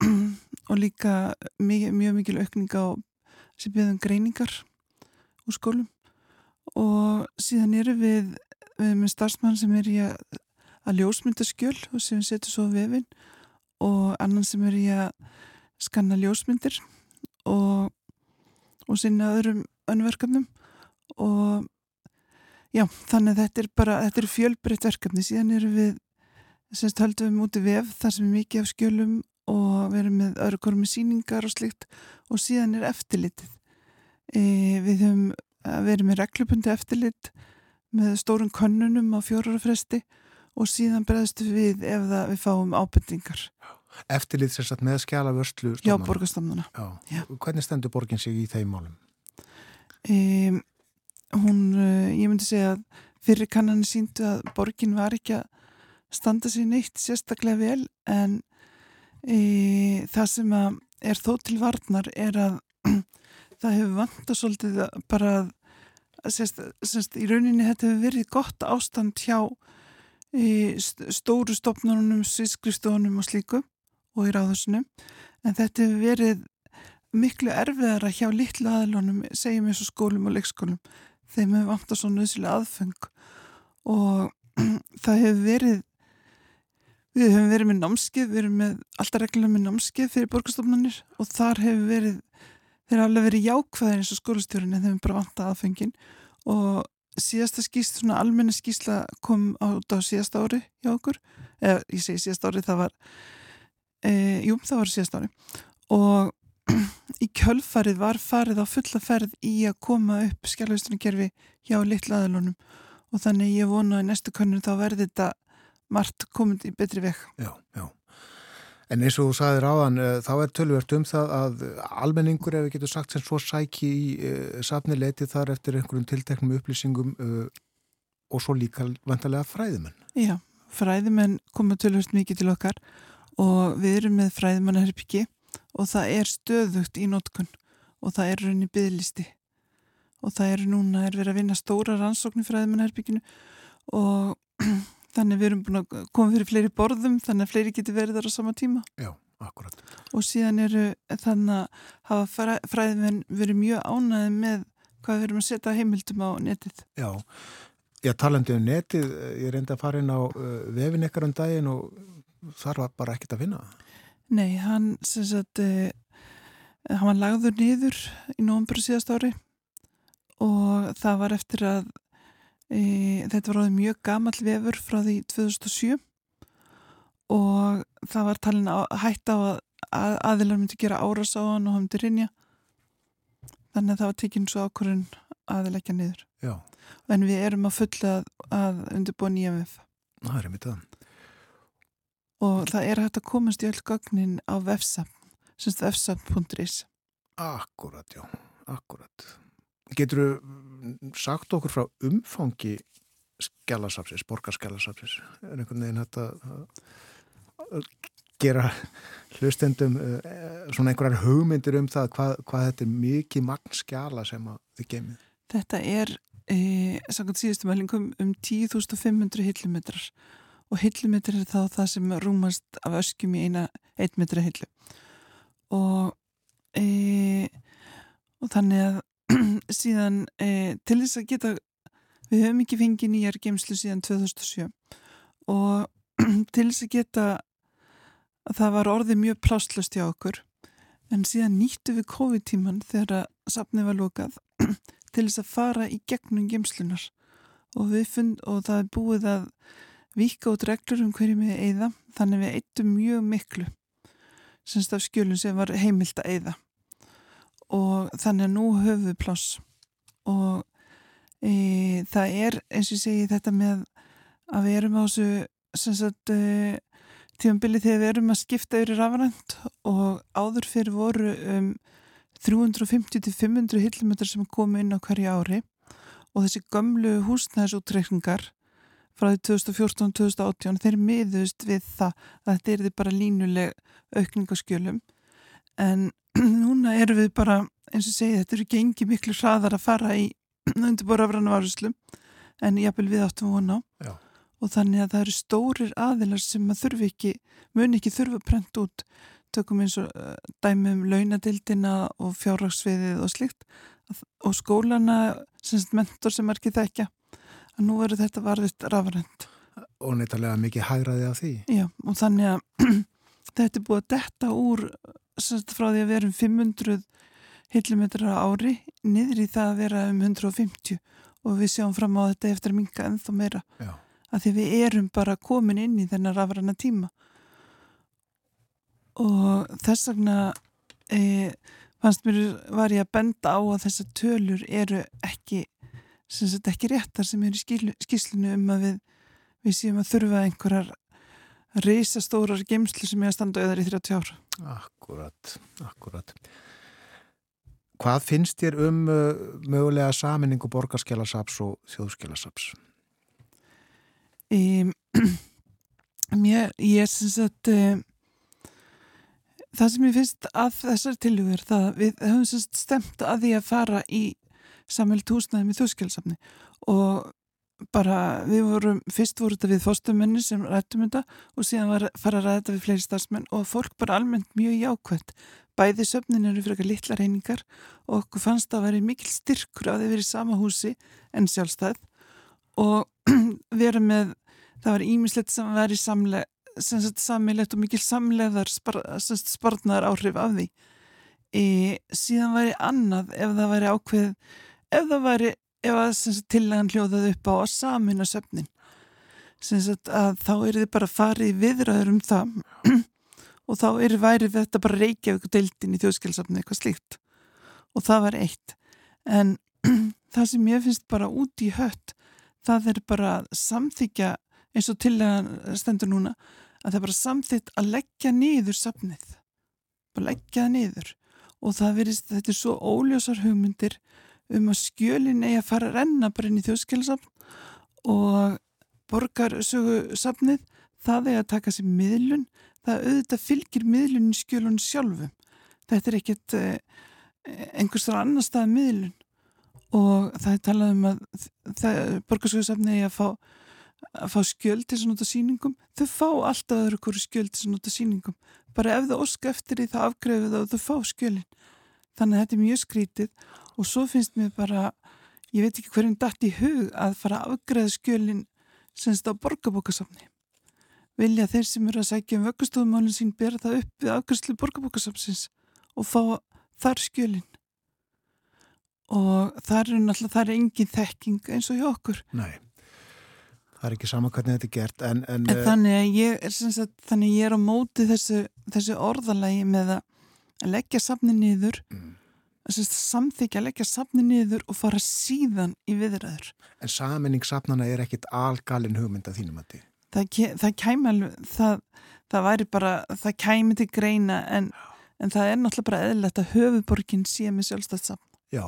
*clears throat* og líka mjög, mjög mikil aukning á sem beðum greiningar úr skólum. Og síðan eru við, við með starfsmann sem er í að, að ljósmynda skjöl og sem setur svo vefin og annan sem er í að skanna ljósmyndir og, og sinna öðrum önverkefnum og já, þannig að þetta er bara, þetta er fjölbreytt verkefni, síðan eru við semst höldum við mútið vef þar sem er mikið af skjölum og við erum með öðru kormi síningar og slikt og síðan er eftirlitið. E, við höfum verið með reglubundi eftirlit með stórun könnunum á fjórarafresti og síðan bregðstu við ef það, við fáum ábendingar. Eftirlið sér satt með skjala vörslu Já, borgastamnuna Hvernig stendur borgin sig í þeim málum? Um, hún, uh, ég myndi segja að fyrir kannanir síndu að borgin var ekki að standa sér neitt sérstaklega vel en e, það sem er þó til varnar er að *clears throat* það hefur vant að svolítið bara að sérst, sérst, í rauninni þetta hefur verið gott ástand hjá stóru stopnunum, svisskristofunum og slíku og í ráðhúsinu. En þetta hefur verið miklu erfiðara hjá litlu aðlunum segjum eins og skólum og leikskólum. Þeim hefur vant að svo nöðsilega aðfeng og *clears throat* það hefur verið við hefum verið með námskið við erum með alltaf reglulega með námskið fyrir borgarstofnunir og þar hefur verið þeir hafa alveg verið jákvæðir eins og skólastjórun en þeim hefur bara vant að aðfengin og síðasta skýst, svona almenna skýsla kom át á síðasta ári hjá okkur eða ég segi síðasta ári það var e, jú það var síðasta ári og *clears throat* í kjölfarið var farið á fulla ferð í að koma upp skjálfistunarkerfi hjá litla aðlunum og þannig ég vona að næstu kannun þá verði þetta margt komið í betri vekk. Já, já. En eins og þú sagðir áðan, uh, þá er tölvört um það að almenningur, ef við getum sagt sem svo sæki í uh, safni leiti þar eftir einhverjum tilteknum upplýsingum uh, og svo líka vantarlega fræðimenn. Já, fræðimenn koma tölvört mikið til okkar og við erum með fræðimannaherbyggi og það er stöðugt í nótkun og það er raunni bygglisti og það er núna er verið að vinna stóra rannsóknir fyrir aðeimannherbygginu og *clears throat* þannig við erum búin að koma fyrir fleiri borðum þannig að fleiri getur verið þar á sama tíma. Já, akkurat. Og síðan eru þannig að hafa fræðmenn verið mjög ánæði með hvað við erum að setja heimildum á netið. Já, ég talandi um netið ég reyndi að fara inn á uh, vefin ekkar um daginn og þar var bara ekkert að finna Nei, hann sem sagt eh, hann var lagður niður í nógumbur síðast ári og það var eftir að þetta var áður mjög gammal vefur frá því 2007 og það var talin að hætta á að, að aðilar myndi gera áras á hann og hann myndi rinja þannig að það var tekinn svo ákvörðun aðilegja niður. Já. en við erum að fulla að, að undirbúa nýja vef. Það er mitt aðan og það er hægt að komast í öll gagnin á vefsap, semst vefsap.is Akkurat, já, akkurat Getur þú sagt okkur frá umfangi skjálasapsis, borgarskjálasapsis er einhvern veginn hægt að gera hlustendum eh, svona einhverjar hugmyndir um það hvað, hvað þetta er mikið magn skjala sem þið gemið Þetta er, e, sannkvæmt síðustum meðlingum um 10.500 hillumetrar. Og hillumetri er þá það sem rúmast af öskjum í eina eitmetri hillu. Og e, og þannig að *clears throat* síðan e, til þess að geta við höfum ekki fengið nýjar geimslu síðan 2007 og *clears throat* til þess að geta að það var orðið mjög plástlust hjá okkur. En síðan nýttu við COVID-tíman þegar að safnið var lókað *clears throat* til þess að fara í gegnum geimslunar og, fund, og það er búið að vika út reglur um hverju með eða þannig við eittum mjög miklu semst af skjölun sem var heimilt að eða og þannig að nú höfum við pláss. Og e, það er eins og ég segi þetta með að við erum á þessu e, tímanbili þegar við erum að skipta yfir rafrænt og áður fyrir voru um 350-500 hillumetrar sem komu inn á hverju ári. Og þessi gömlu húsnæðisútreikningar frá því 2014-2018 þeir miðust við það. Að þetta er bara línuleg aukningaskjölum en *clears throat* núna erum við bara eins og segið þetta eru gengi miklu hraðar að fara í *clears throat* undirbúra afrannavaruslu en jápil við áttum vona á Já. og þannig að það eru stórir aðilar sem að þurfi ekki mun ekki þurfa að prenta út tökum eins og uh, dæmi um launadildina og fjárraksviðið og slikt og skólana sem mentor sem er ekki þekkja að nú verður þetta varðist rafrænt. Og neittalega mikið hægraði af því. Já, og þannig að *clears throat* þetta er búið að detta úr semst, frá því að vera um 500 hillumetrar á ári niður í það að vera um 150 og við sjáum fram á þetta eftir að minga ennþá meira. Já. Að því við erum bara komin inn í þennar rafræna tíma. Og þess vegna e, fannst mér var ég að benda á að þessar tölur eru ekki sagt ekki réttar sem er í skýslinu um að við, við séum að þurfa einhverjar reysastórar geimslu sem er að standa auðar í 30 ár. Akkurat, akkurat. Hvað finnst þér um uh, mögulega saminningu borgarskjálasaps og þjóðskjálasaps? Um, *clears throat* ég er sem sagt um, það sem ég finnst að þessar tilhugur það við höfum sem stemt að því að fara í samhælt húsnaði með þjóðskjálfsafni og bara, við vorum, fyrst voru þetta við fóstumenni sem rættum þetta og síðan var fara að ræta við fleiri starfsmenn og fólk bara almennt mjög jákvæmt. Bæði söfnin eru fyrir eitthvað litla reyningar og okkur fannst það að vera mikil styrkur að þið verið í sama húsi en sjálfstæð og *clears throat* vera með, það var ímislegt sem var í samle, samilegt og mikil samleðar spar, sparnar áhrif af því. E, síðan væri annað ef það væri ákveð, ef það væri ef að tillagan hljóðað upp á að samina söfnin að þá er þið bara farið viðræður um það. *clears throat* Og þá er værið þetta bara Reykjavík og deildin í þjóðskjálfsafni eitthvað slíkt. Og það var eitt. En *clears throat* það sem ég finnst bara út í hött það er bara samþykja eins og tillagan stendur núna að það er bara samþykt að leggja niður safnið. Bara leggja það niður. Og það verist, þetta er svo óljósar hugmyndir um að skjölin eigi að fara að renna bara inn í þjóðskjálasafn og borgarsögu safnið, það eigi að taka sér miðlun, það auðvitað fylgir miðlunin skjölun sjálfum. Þetta er ekkert eh, einhverstar annar stað miðlun. Og það er talað um að borgarsögu safnið eigi að fá að fá skjöld til þess að nota síningum þau fá alltaf öðru hverju skjöld til þess að nota síningum bara ef það oska eftir því það afgrefu það og þau fá skjölin. Þannig að þetta er mjög skrítið og svo finnst mér bara ég veit ekki hverjum dætt í hug að fara að afgreða skjölin semst á borgarbókasafni. Vilja þeir sem eru að sækja um vöggustofumálinn sín bera það upp við afgreðslu borgarbókasafnsins og fá þar skjölin. Og það er náttúrulega það er engin þekking eins og hjá okkur. Nei, það er ekki sama hvernig þetta er gert en, en, en þannig að ég er, sagt, þannig ég er á móti þessu, þessu orðalagi með að leggja safni nýður mm samþykja að leggja safni niður og fara síðan í viðræður. En saminning safnana er ekkit algalinn hugmynd að þínum að því? Það, það kæmi alveg, það, það væri bara, það kæmi til greina en, en það er náttúrulega bara eðlert að höfuborgin sé með sjálfstæðsafn. Já,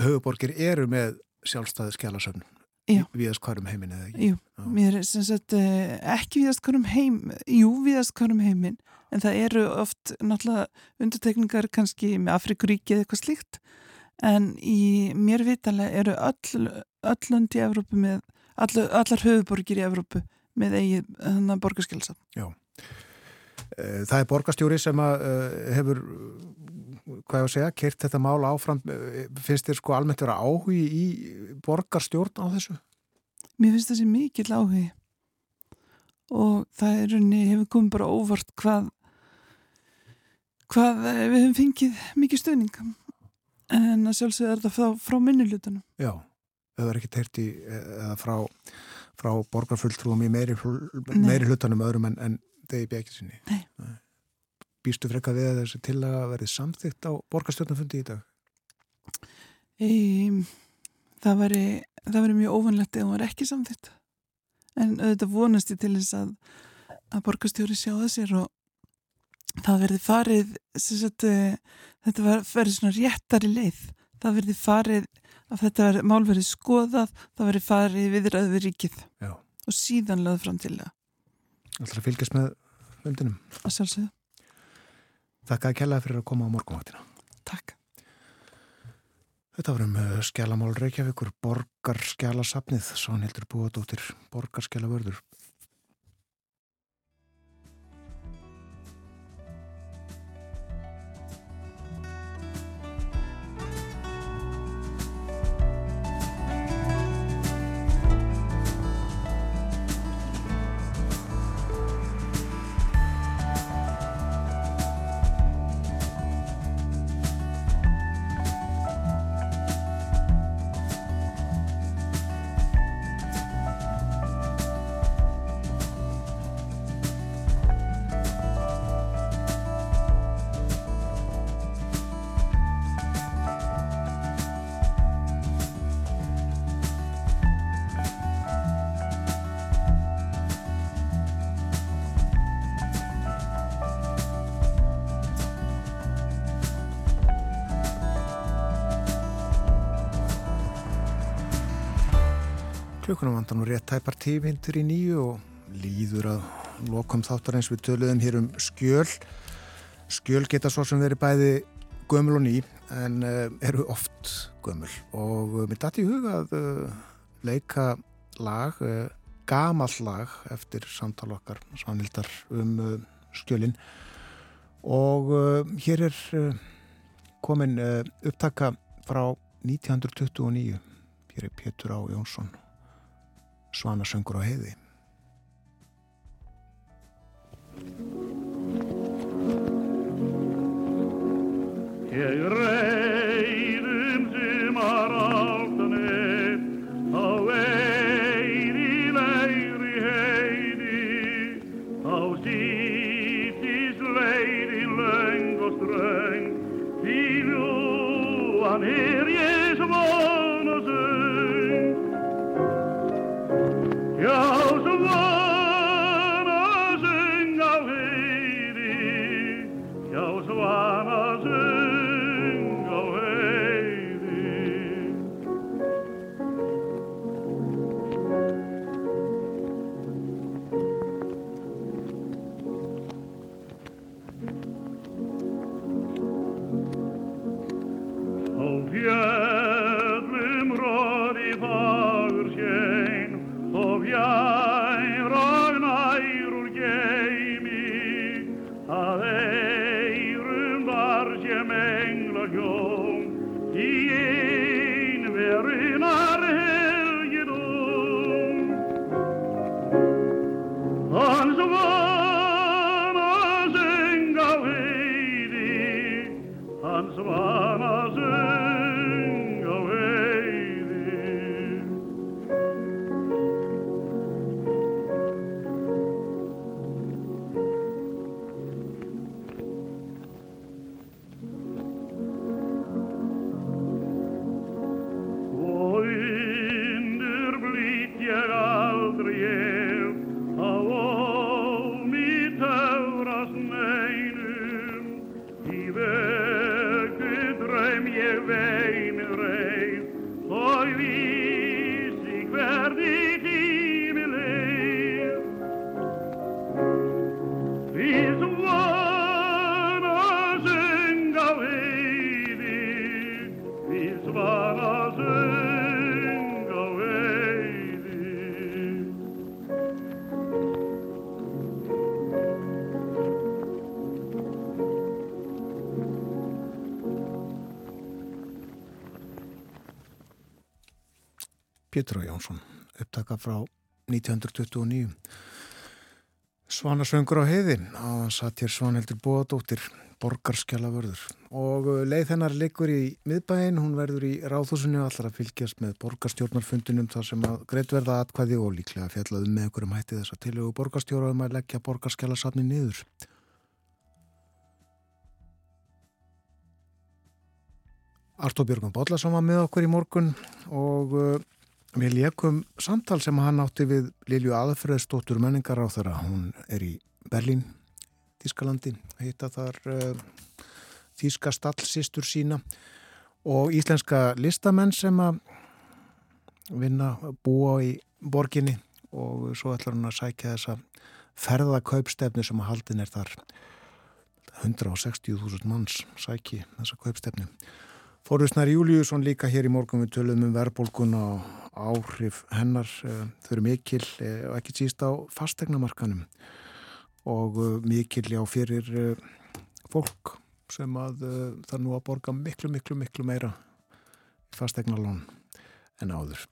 höfuborgir eru með sjálfstæði skjálasöfn viðast hverjum heimin eða ekki? Jú, mér er sem sagt eh, ekki viðast hverjum heim, jú viðast hverjum heimin en það eru oft náttúrulega undertekningar kannski með Afrikuríki eða eitthvað slíkt en í mér vitalega eru öll, öllund í Evrópu með all, allar höfuborgir í Evrópu með eigi þannig að borgarskjálsa Já. Eh, Það er borgarstjóri sem að uh, hefur hvað ég að segja, kert þetta mál áfram eh, finnst þér sko almennt vera áhugi í borgarstjórn á þessu? Mér finnst þessi mikill áhugi. Og það er unni hefur komið bara óvart hvað hvað eh, við hefum fengið mikið stöðning en að sjálfsögða þetta frá, frá minnilutunum Já, það er ekki terti eða frá, frá borgarfulltrúum í meiri, meiri hlutunum öðrum en, en þegar ég bækið sinni. Nei. Býstu frekka við að þessi til að verði samþygt á borgarstjórnafundi í dag? Í, það veri mjög ofanlegt ef það var ekki samþygt en auðvitað vonast ég til þess að að borgarstjóri sjá það sér og það verði farið sagt, eh, þetta verði svona réttari leið. Það verði farið að þetta verði, mál verði skoðað það verði farið viðræðu við ríkið. Já. og síðan lögð fram til það að fylgjast með fundinum? Að sjálfsögðu Þakka að kellaði fyrir að koma á morgunvaktina. Takk. Þetta var um eh, skjálamál Reykjavíkur Borgarskjálasafnið svo hann heldur búið dóttir Borgarskjálavörður Vandan og rétt tæpar tífintur í nýju og líður að lokum þáttar eins við töluðum hér um skjöl. Skjöl geta svo sem veri bæði gömul og ný en uh, eru oft gömul. Og uh, mér dætti í huga að uh, leika lag, gamall lag eftir samtal okkar svanildar um skjölin. Og hér er komin upptaka frá 1929 hér er Pétur Á Jónsson Svanasöngur á heiði. Ég reyðum Á frá 1929 Svanasöngur á heiði að satt hér Svanhildur Bóðadóttir borgarskjalavörður og uh, leið hennar leikur í miðbæin, hún verður í ráðhúsinu allar að fylgjast með borgarstjórnarfundunum þar sem að greitt verða atkvæði og líklega fjallaðum með einhverjum hætti þess að tilögu borgarstjóra um að leggja borgarskjalasafni niður. Artur Björgum Bóllarsson var með okkur í morgun og uh, við leikum samtal sem hann átti við Lilju Aðfreðsdóttur menningar á þeirra. Hún er í Berlín, Þískalandi, heita þar uh, Þíska stallsistur sína og íslenska listamenn sem að vinna, búa í borginni og svo ætlar hann að sækja þessa ferðakaupstefnu sem að haldin er þar 160.000 manns sæki þessa kaupstefnu. Þorðusnar Júliusson líka hér í morgun við tölum um verðbólgun og áhrif hennar eh, þau eru mikil eh, og ekki síst á fastegnamarkanum og eh, mikil já fyrir fólk sem að það nú að borga miklu, miklu, miklu meira í fastegnalón en áður.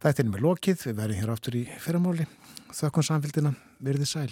Þetta er með lokið, við verðum hér áttur í fyrramáli. Þökkun samfélgina, verðið sæl.